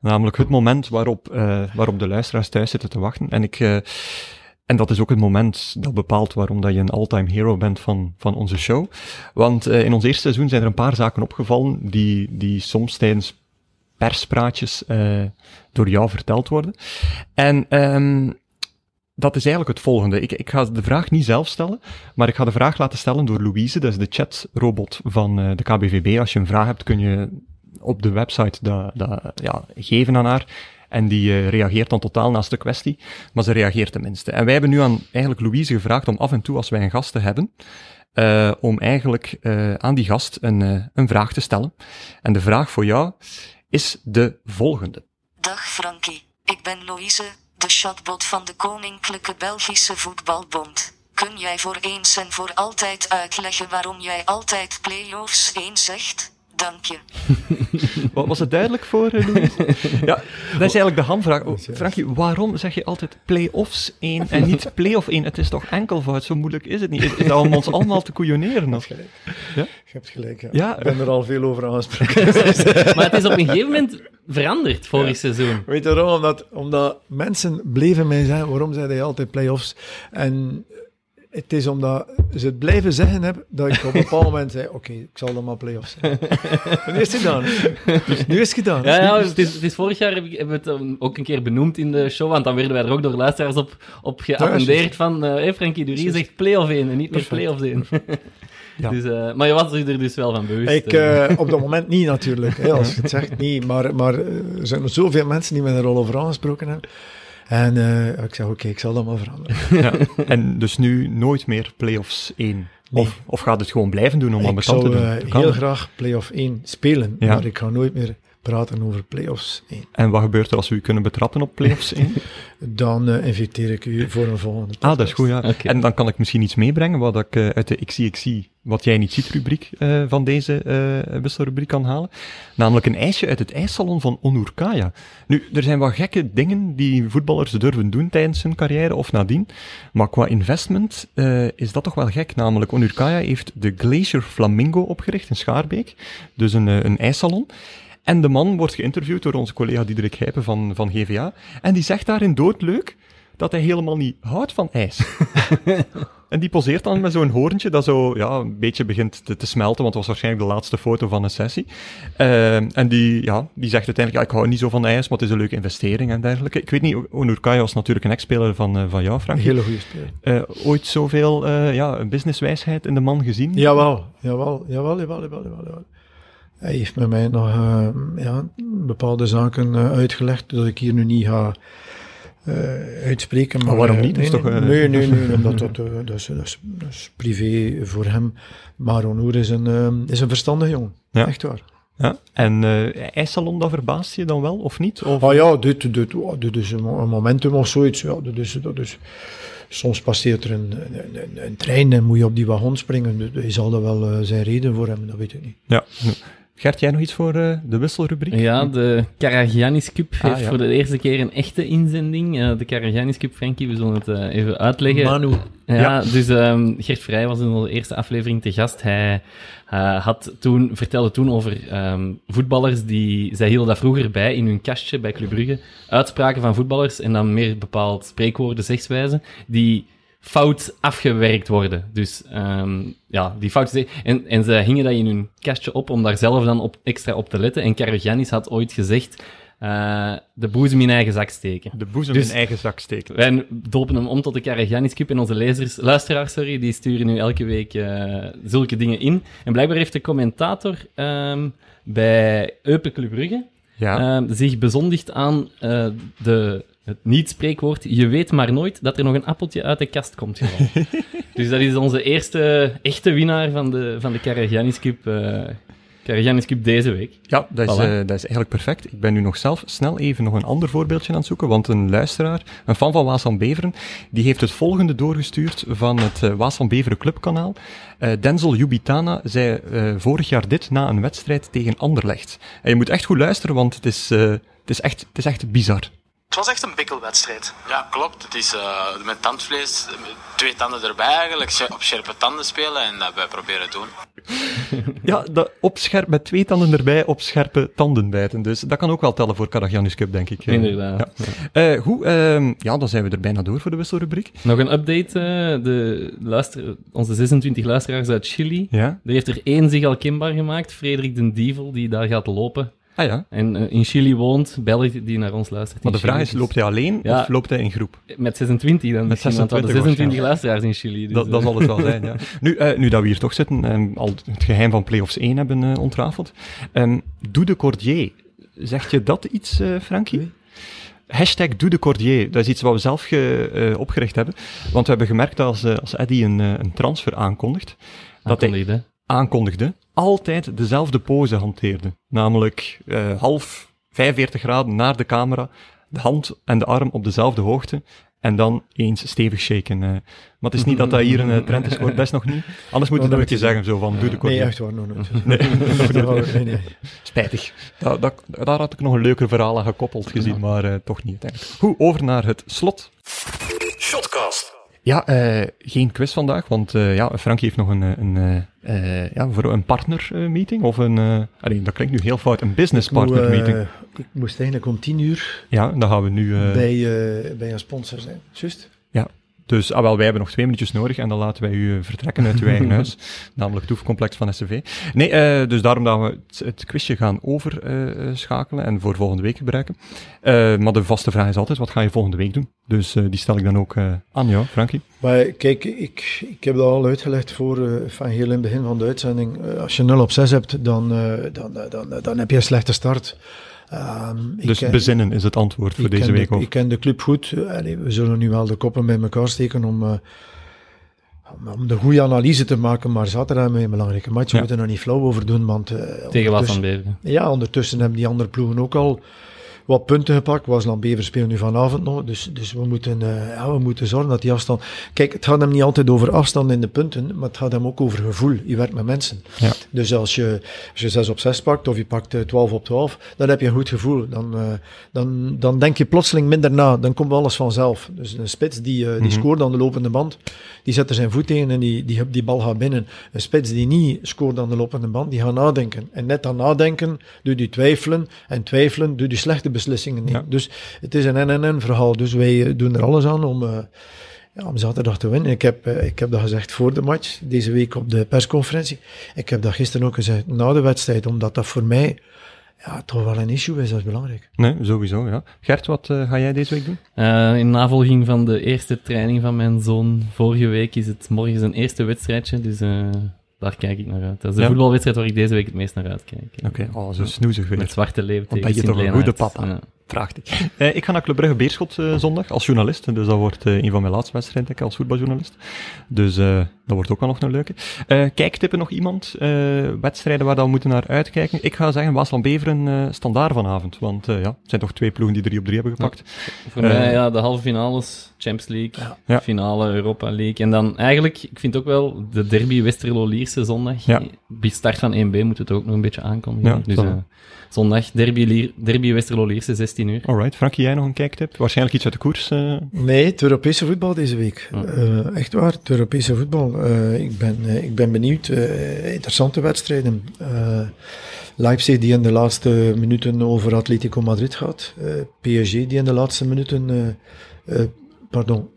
Speaker 1: Namelijk het moment waarop, eh, waarop de luisteraars thuis zitten te wachten. En ik... eh, en dat is ook het moment dat bepaalt waarom dat je een all-time hero bent van, van onze show. Want in ons eerste seizoen zijn er een paar zaken opgevallen die, die soms tijdens perspraatjes door jou verteld worden. En ehm, dat is eigenlijk het volgende. Ik, ik ga de vraag niet zelf stellen, maar ik ga de vraag laten stellen door Louise, dat is de chatrobot van eh, de KBVB. Als je een vraag hebt, kun je op de website dat, dat ja, geven aan haar. En die eh, reageert dan totaal naast de kwestie, maar ze reageert tenminste. En wij hebben nu aan eigenlijk Louise gevraagd om af en toe, als wij een gast hebben, eh, om eigenlijk aan die gast een, een vraag te stellen. En de vraag voor jou is de volgende.
Speaker 6: Dag Frankie, ik ben Louise, de chatbot van de Koninklijke Belgische Voetbalbond. Kun jij voor eens en voor altijd uitleggen waarom jij altijd play-offs 1 zegt? Dank je.
Speaker 1: Wa- Was het duidelijk voor eh, Louise? ja, dat is eigenlijk de hamvraag. Frankie, waarom zeg je altijd play-offs 1 en niet play-off 1? Het is toch enkelvoud, zo moeilijk is het niet. Is, is dat om ons allemaal te koeioneren? Of?
Speaker 4: Je hebt gelijk, ja.
Speaker 1: Ja.
Speaker 4: Ik ben er al veel over aangesproken.
Speaker 2: Maar het is op een gegeven moment veranderd vorig seizoen.
Speaker 4: Weet je waarom? Omdat, omdat mensen bleven mij zeggen, waarom zei hij altijd play-offs? En het is omdat ze het blijven zeggen hebben, dat ik op een bepaald moment zei, oké, ik zal dan maar play-offs zijn. Nu is het gedaan. Dus nu is het gedaan.
Speaker 2: Ja, ja het, is, het is vorig jaar heb hebben we het um, ook een keer benoemd in de show, want dan werden wij er ook door luisteraars op, op geattendeerd van hé hey Frankie Durie zegt play-off 1 en niet meer play-offs 1.
Speaker 1: Ja.
Speaker 2: dus, uh, maar je was er dus wel van bewust.
Speaker 4: Ik, uh, op dat moment niet natuurlijk, hè, als je het zegt niet, maar, maar er zijn nog zoveel mensen die mij er al over aangesproken hebben. En uh, ik zeg, oké, okay, ik zal dat maar veranderen.
Speaker 1: Ja, en dus nu nooit meer play-offs 1? Nee. Of, of gaat het gewoon blijven doen om aan te doen?
Speaker 4: Ik zou heel graag play-off 1 spelen, ja. maar ik ga nooit meer praten over play-offs 1.
Speaker 1: En wat gebeurt er als we u kunnen betrappen op play-offs 1?
Speaker 4: dan uh, inviteer ik u voor een volgende podcast.
Speaker 1: Ah, dat is goed, ja. Okay. En dan kan ik misschien iets meebrengen wat ik uh, uit de XCXC, wat jij niet ziet, rubriek uh, van deze uh, wisselrubriek kan halen. Namelijk een ijsje uit het ijssalon van Onurkaya. Nu, er zijn wat gekke dingen die voetballers durven doen tijdens hun carrière of nadien. Maar qua investment uh, is dat toch wel gek. Namelijk, Onurkaya heeft de Glacier Flamingo opgericht in Schaarbeek. Dus een, een ijssalon. En de man wordt geïnterviewd door onze collega Diederik Gijpen van, van GVA. En die zegt daarin doodleuk dat hij helemaal niet houdt van ijs. en die poseert dan met zo'n hoorntje dat zo ja, een beetje begint te, te, smelten, want het was waarschijnlijk de laatste foto van een sessie. Uh, en die, ja, die zegt uiteindelijk, ja, ik hou niet zo van ijs, maar het is een leuke investering en dergelijke. Ik weet niet, Onurkaya was natuurlijk een ex-speler van, uh, van jou, Frank.
Speaker 4: Een hele goede speler.
Speaker 1: Uh, ooit zoveel ja, businesswijsheid in de man gezien?
Speaker 4: Jawel, jawel, jawel, jawel, jawel, jawel. Hij heeft met mij nog uh, ja, bepaalde zaken uh, uitgelegd, dat ik hier nu niet ga uh, uitspreken. Maar,
Speaker 1: maar waarom niet?
Speaker 4: Nee,
Speaker 1: toch,
Speaker 4: nee, nee, nee, omdat dat, dat, is, dat, is, dat is privé voor hem. Maar Onur is een, is een verstandig jongen, ja. echt waar.
Speaker 1: Ja, en uh, ijssalon, dat verbaast je dan wel, of niet? Of...
Speaker 4: Ah ja, dit, dit, dit is een, momentum of zoiets. Ja, is, dat is, soms passeert er een, een, trein en moet je op die wagon springen. Hij zal er wel zijn reden voor hebben, dat weet ik niet.
Speaker 1: Ja. Gert, jij nog iets voor uh, de wisselrubriek?
Speaker 2: Ja, de Karagiannis Cup heeft ah, ja. voor de eerste keer een echte inzending. Uh, de Karagiannis Cup, Frankie, we zullen het uh, even uitleggen.
Speaker 4: Manu.
Speaker 2: Ja, ja. dus um, Gert Vrij was in onze eerste aflevering te gast. Hij had toen, vertelde toen over um, voetballers die... Zij hielden dat vroeger bij in hun kastje bij Club Brugge. Uitspraken van voetballers en dan meer bepaald spreekwoorden, zegswijzen, die fout afgewerkt worden. Dus um, ja, die fout... En, en ze hingen dat in hun kastje op om daar zelf dan op, extra op te letten. En Karagiannis had ooit gezegd... Uh, de boezem in eigen zak steken.
Speaker 1: De boezem dus in eigen zak steken.
Speaker 2: Wij dopen hem om tot de Karagiannis Cup en onze lezers, luisteraars, sorry, die sturen nu elke week uh, zulke dingen in. En blijkbaar heeft de commentator um, bij Eupen Club Brugge
Speaker 1: ja.
Speaker 2: uh, zich bezondigd aan uh, de het niet-spreekwoord, je weet maar nooit dat er nog een appeltje uit de kast komt gevallen. dus dat is onze eerste echte winnaar van de, van de Cup. Uh, Cup deze week.
Speaker 1: Ja, dat is,
Speaker 2: Voilà.
Speaker 1: eh, dat is eigenlijk perfect. Ik ben nu nog zelf snel even nog een ander voorbeeldje aan het zoeken, want een luisteraar, een fan van Waas van Beveren, die heeft het volgende doorgestuurd van het eh, Waas van Beveren clubkanaal. Eh, Denzel Jubitana zei eh, vorig jaar dit na een wedstrijd tegen Anderlecht. En je moet echt goed luisteren, want het is, eh, het is, echt, het is echt bizar.
Speaker 7: Het was echt een bikkelwedstrijd.
Speaker 8: Ja, klopt. Het is eh, met tandvlees, twee tanden erbij eigenlijk, op scherpe tanden spelen en dat wij proberen doen.
Speaker 1: Ja, dat op scherp, met twee tanden erbij op scherpe tanden bijten. Dus dat kan ook wel tellen voor Karagiannis Cup, denk ik. Eh,
Speaker 2: Inderdaad.
Speaker 1: Ja. Eh, goed, ehm, ja, dan zijn we er bijna door voor de wisselrubriek.
Speaker 2: Nog een update. eh, de luister, onze 26 luisteraars uit Chili.
Speaker 1: Ja?
Speaker 2: Er heeft er één zich al kenbaar gemaakt, Frederik den Dievel, die daar gaat lopen.
Speaker 1: Ah ja.
Speaker 2: En eh, in Chili woont, België die naar ons luistert.
Speaker 1: Maar de vraag
Speaker 2: Chili,
Speaker 1: is,
Speaker 2: dus-
Speaker 1: loopt hij alleen
Speaker 2: Ja.
Speaker 1: of loopt hij in groep?
Speaker 2: Met 26 dan. hadden
Speaker 1: 26
Speaker 2: 26 luisteraars in Chili. Dus,
Speaker 1: Dat, dat
Speaker 2: eh,
Speaker 1: zal het wel zijn, ja. Nu, eh, nu dat we hier toch zitten en al het geheim van Playoffs 1 hebben ontrafeld. Um, Doe de Cordier, zegt je dat iets, eh Frankie? Hashtag Doe de Cordier, dat is iets wat we zelf ge- eh, opgericht hebben. Want we hebben gemerkt dat als, eh, als Eddie een, een transfer aankondigt, dat hij
Speaker 2: aankondigde.
Speaker 1: Altijd dezelfde pose hanteerde. Namelijk eh, half 45 graden naar de camera, de hand en de arm op dezelfde hoogte, en dan eens stevig shaken. eh. Maar het is niet dat dat hier een eh, trend is geworden, dat is nog niet. Anders moet je dat een beetje zeggen, zo van, doe de
Speaker 4: Nee,
Speaker 1: cordier.
Speaker 4: echt waar, nog nooit.
Speaker 1: Nee,
Speaker 4: nee, nee.
Speaker 1: spijtig. Da- da- daar had ik nog een leuker verhaal aan gekoppeld gezien, maar eh, toch niet uiteindelijk. Goed, over naar het slot.
Speaker 5: Shotcast.
Speaker 1: Ja, eh, geen quiz vandaag, want eh, ja, Frankie heeft nog een, eh, een, eh, eh, ja, voor een partner-meeting, of een, eh allee, dat klinkt nu heel fout, een business partner meeting.
Speaker 4: Eh, ik moest eigenlijk om tien uur
Speaker 1: ja, dan gaan we nu... eh,
Speaker 4: bij, eh, bij een sponsor zijn. Juist?
Speaker 1: Dus ah, wel, wij hebben nog twee minuutjes nodig en dan laten wij u eh, vertrekken uit uw eigen huis, namelijk het Toefcomplex van SCV. Nee, eh, dus daarom dat we het, het quizje gaan overschakelen en voor volgende week gebruiken. Eh, maar de vaste vraag is altijd, wat ga je volgende week doen? Dus eh, die stel ik dan ook eh, aan jou, Frankie.
Speaker 4: Maar kijk, ik, ik heb dat al uitgelegd voor, eh, van heel in het begin van de uitzending. Eh, als je 0 op 6 hebt, dan, eh, dan, dan, dan, dan heb je een slechte start. Ehm,
Speaker 1: Dus
Speaker 4: ken-
Speaker 1: bezinnen is het antwoord voor deze week
Speaker 4: de,
Speaker 1: ook.
Speaker 4: Ik ken de club goed. Allee, we zullen nu wel de koppen bij elkaar steken om, eh, om, om de goede analyse te maken. Maar zaterdag hebben we een belangrijke match. We
Speaker 1: Ja.
Speaker 4: moeten er niet flauw over doen, want... eh,
Speaker 2: Tegen wat van Beveren.
Speaker 4: Ja, ondertussen hebben die andere ploegen ook al wat punten gepakt. Wasland Bever speelt nu vanavond nog. Dus, dus we, moeten, eh, ja, we moeten zorgen dat die afstand... Kijk, het gaat hem niet altijd over afstand in de punten, maar het gaat hem ook over gevoel. Je werkt met mensen.
Speaker 1: Ja.
Speaker 4: Dus als je, als je 6 op 6 pakt of je pakt eh, 12 op 12, dan heb je een goed gevoel. Dan, eh, dan, dan denk je plotseling minder na. Dan komt alles vanzelf. Dus een spits die, eh, die
Speaker 1: Mhm.
Speaker 4: scoort aan de lopende band, die zet er zijn voet tegen en die, die, die bal gaat binnen. Een spits die niet scoort aan de lopende band, die gaat nadenken. En net aan nadenken doet hij twijfelen. En twijfelen doet hij slechte beslissingen nemen.
Speaker 1: Ja.
Speaker 4: Dus het is een en-en-en verhaal. Dus wij eh, doen er alles aan om... eh, ja, om zaterdag te winnen. Ik heb, eh, ik heb dat gezegd voor de match, deze week op de persconferentie. Ik heb dat gisteren ook gezegd na de wedstrijd, omdat dat voor mij ja, toch wel een issue is, dat is belangrijk.
Speaker 1: Nee, sowieso, ja. Gert, wat ga jij deze week doen?
Speaker 2: Eh, in navolging van de eerste training van mijn zoon vorige week is het morgen zijn eerste wedstrijdje, dus eh, daar kijk ik naar uit. Dat is de
Speaker 1: Ja.
Speaker 2: voetbalwedstrijd waar ik deze week het meest naar uitkijk.
Speaker 1: Oké, oh, zo snoezig weer.
Speaker 2: Met Zwarte Leeuw
Speaker 1: Want
Speaker 2: tegen
Speaker 1: ben je toch een goede papa?
Speaker 2: Ja.
Speaker 1: Vraagt hij. Eh, ik ga naar Club Brugge Beerschot eh, zondag als journalist. Dus dat wordt eh, een van mijn laatste wedstrijden denk ik, als voetbaljournalist. Dus eh, dat wordt ook wel nog een leuke. Eh kijktippen nog iemand? Eh, wedstrijden waar dat we moeten naar uitkijken? Ik ga zeggen Waasland Beveren eh standaard vanavond. Want eh, ja, het zijn toch twee ploegen die drie op drie hebben gepakt.
Speaker 2: Voor mij, ja, de halve finales, Champions League,
Speaker 1: Ja.
Speaker 2: finale Europa League. En dan eigenlijk, ik vind ook wel de derby Westerlo-Lierse zondag.
Speaker 1: Ja.
Speaker 2: Bij start van 1B moet het ook nog een beetje aankondigen.
Speaker 1: Ja,
Speaker 2: dus eh, zondag, derby, Lier- derby Westerlo-Lierse, 16 uur.
Speaker 1: Alright, Frankie, jij nog een kijktip? Waarschijnlijk iets uit de koers. eh.
Speaker 4: Nee, het Europese voetbal deze week.
Speaker 2: Ja.
Speaker 4: Eh, echt waar, het Europese voetbal. Eh, ik, ben, eh, ik ben benieuwd. Eh, interessante wedstrijden. Eh, Leipzig die in de laatste minuten over Atletico Madrid gaat. Eh, PSG die in de laatste minuten... eh, eh, pardon.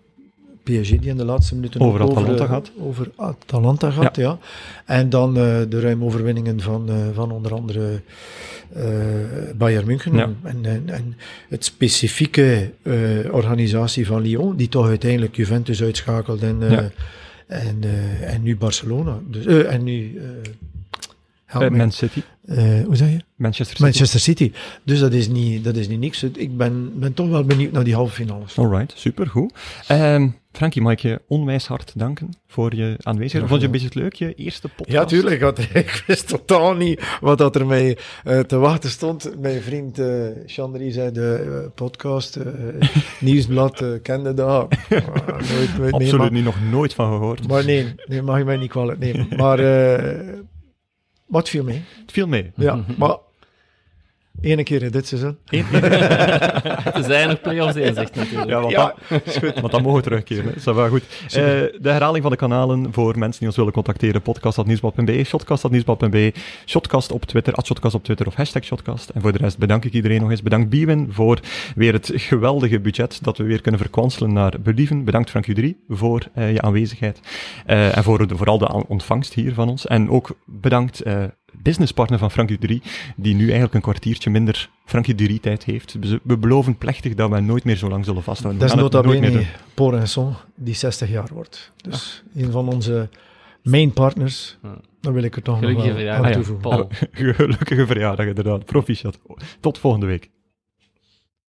Speaker 4: PSG die in de laatste minuten
Speaker 1: Over Atalanta
Speaker 4: eh,
Speaker 1: gaat.
Speaker 4: Over Atalanta gaat, ja. En dan eh, de ruime overwinningen van, eh, van onder andere eh, Bayern München.
Speaker 1: Ja.
Speaker 4: En, en, en het specifieke eh, organisatie van Lyon, die toch uiteindelijk Juventus uitschakelt en, eh,
Speaker 1: Ja.
Speaker 4: en, eh, en nu Barcelona. Dus, eh, en nu, eh,
Speaker 1: Uh. Man City.
Speaker 4: Eh, hoe zeg je?
Speaker 1: Manchester City.
Speaker 4: Manchester City. Dus dat is niet, dat is niet niks. Ik ben, ben toch wel benieuwd naar die halve finales.
Speaker 1: Alright, super, goed. Um, Frankie, mag ik je onwijs hard danken voor je aanwezigheid? Vond je een beetje het leuk, je eerste podcast?
Speaker 4: Ja, tuurlijk. Want ik wist totaal niet wat dat er mij uh, te wachten stond. Mijn vriend uh, Chandri zei de uh, podcast, uh, Nieuwsblad, kende dat.
Speaker 1: nooit, nooit, Absoluut nee, maar, niet, nog nooit van gehoord.
Speaker 4: Maar nee, nee mag je mij niet kwalijk nemen. Maar wat viel mee?
Speaker 1: Het viel mee.
Speaker 4: Ja, maar Eén keer in dit seizoen.
Speaker 2: Het zijn nog play-offs in, zegt natuurlijk.
Speaker 1: Ja, want, ja. Dat, is goed, want dan mogen we terugkeren. Dat is wel goed. Uh, de herhaling van de kanalen voor mensen die ons willen contacteren. Podcast.nieuwsblad.be, shotcast.nieuwsblad.be, shotcast op Twitter, shotcast op Twitter of hashtag shotcast. En voor de rest bedank ik iedereen nog eens. Bedankt Biwin voor weer het geweldige budget dat we weer kunnen verkwanselen naar believen. Bedankt Frank U3 voor uh, je aanwezigheid. Uh, en voor de, vooral de ontvangst hier van ons. En ook bedankt businesspartner van Frankie Dury, die nu eigenlijk een kwartiertje minder Frankie Dury tijd heeft. We beloven plechtig dat we nooit meer zo lang zullen vasthouden.
Speaker 4: Dat is nota bene Paul Renson, die 60 jaar wordt. Dus ah. een van onze main partners. Ja. Dan wil ik er toch
Speaker 2: Gelukkige
Speaker 4: nog
Speaker 2: wel aan toevoegen.
Speaker 1: Gelukkige verjaardag, inderdaad. Proficiat. Tot volgende week.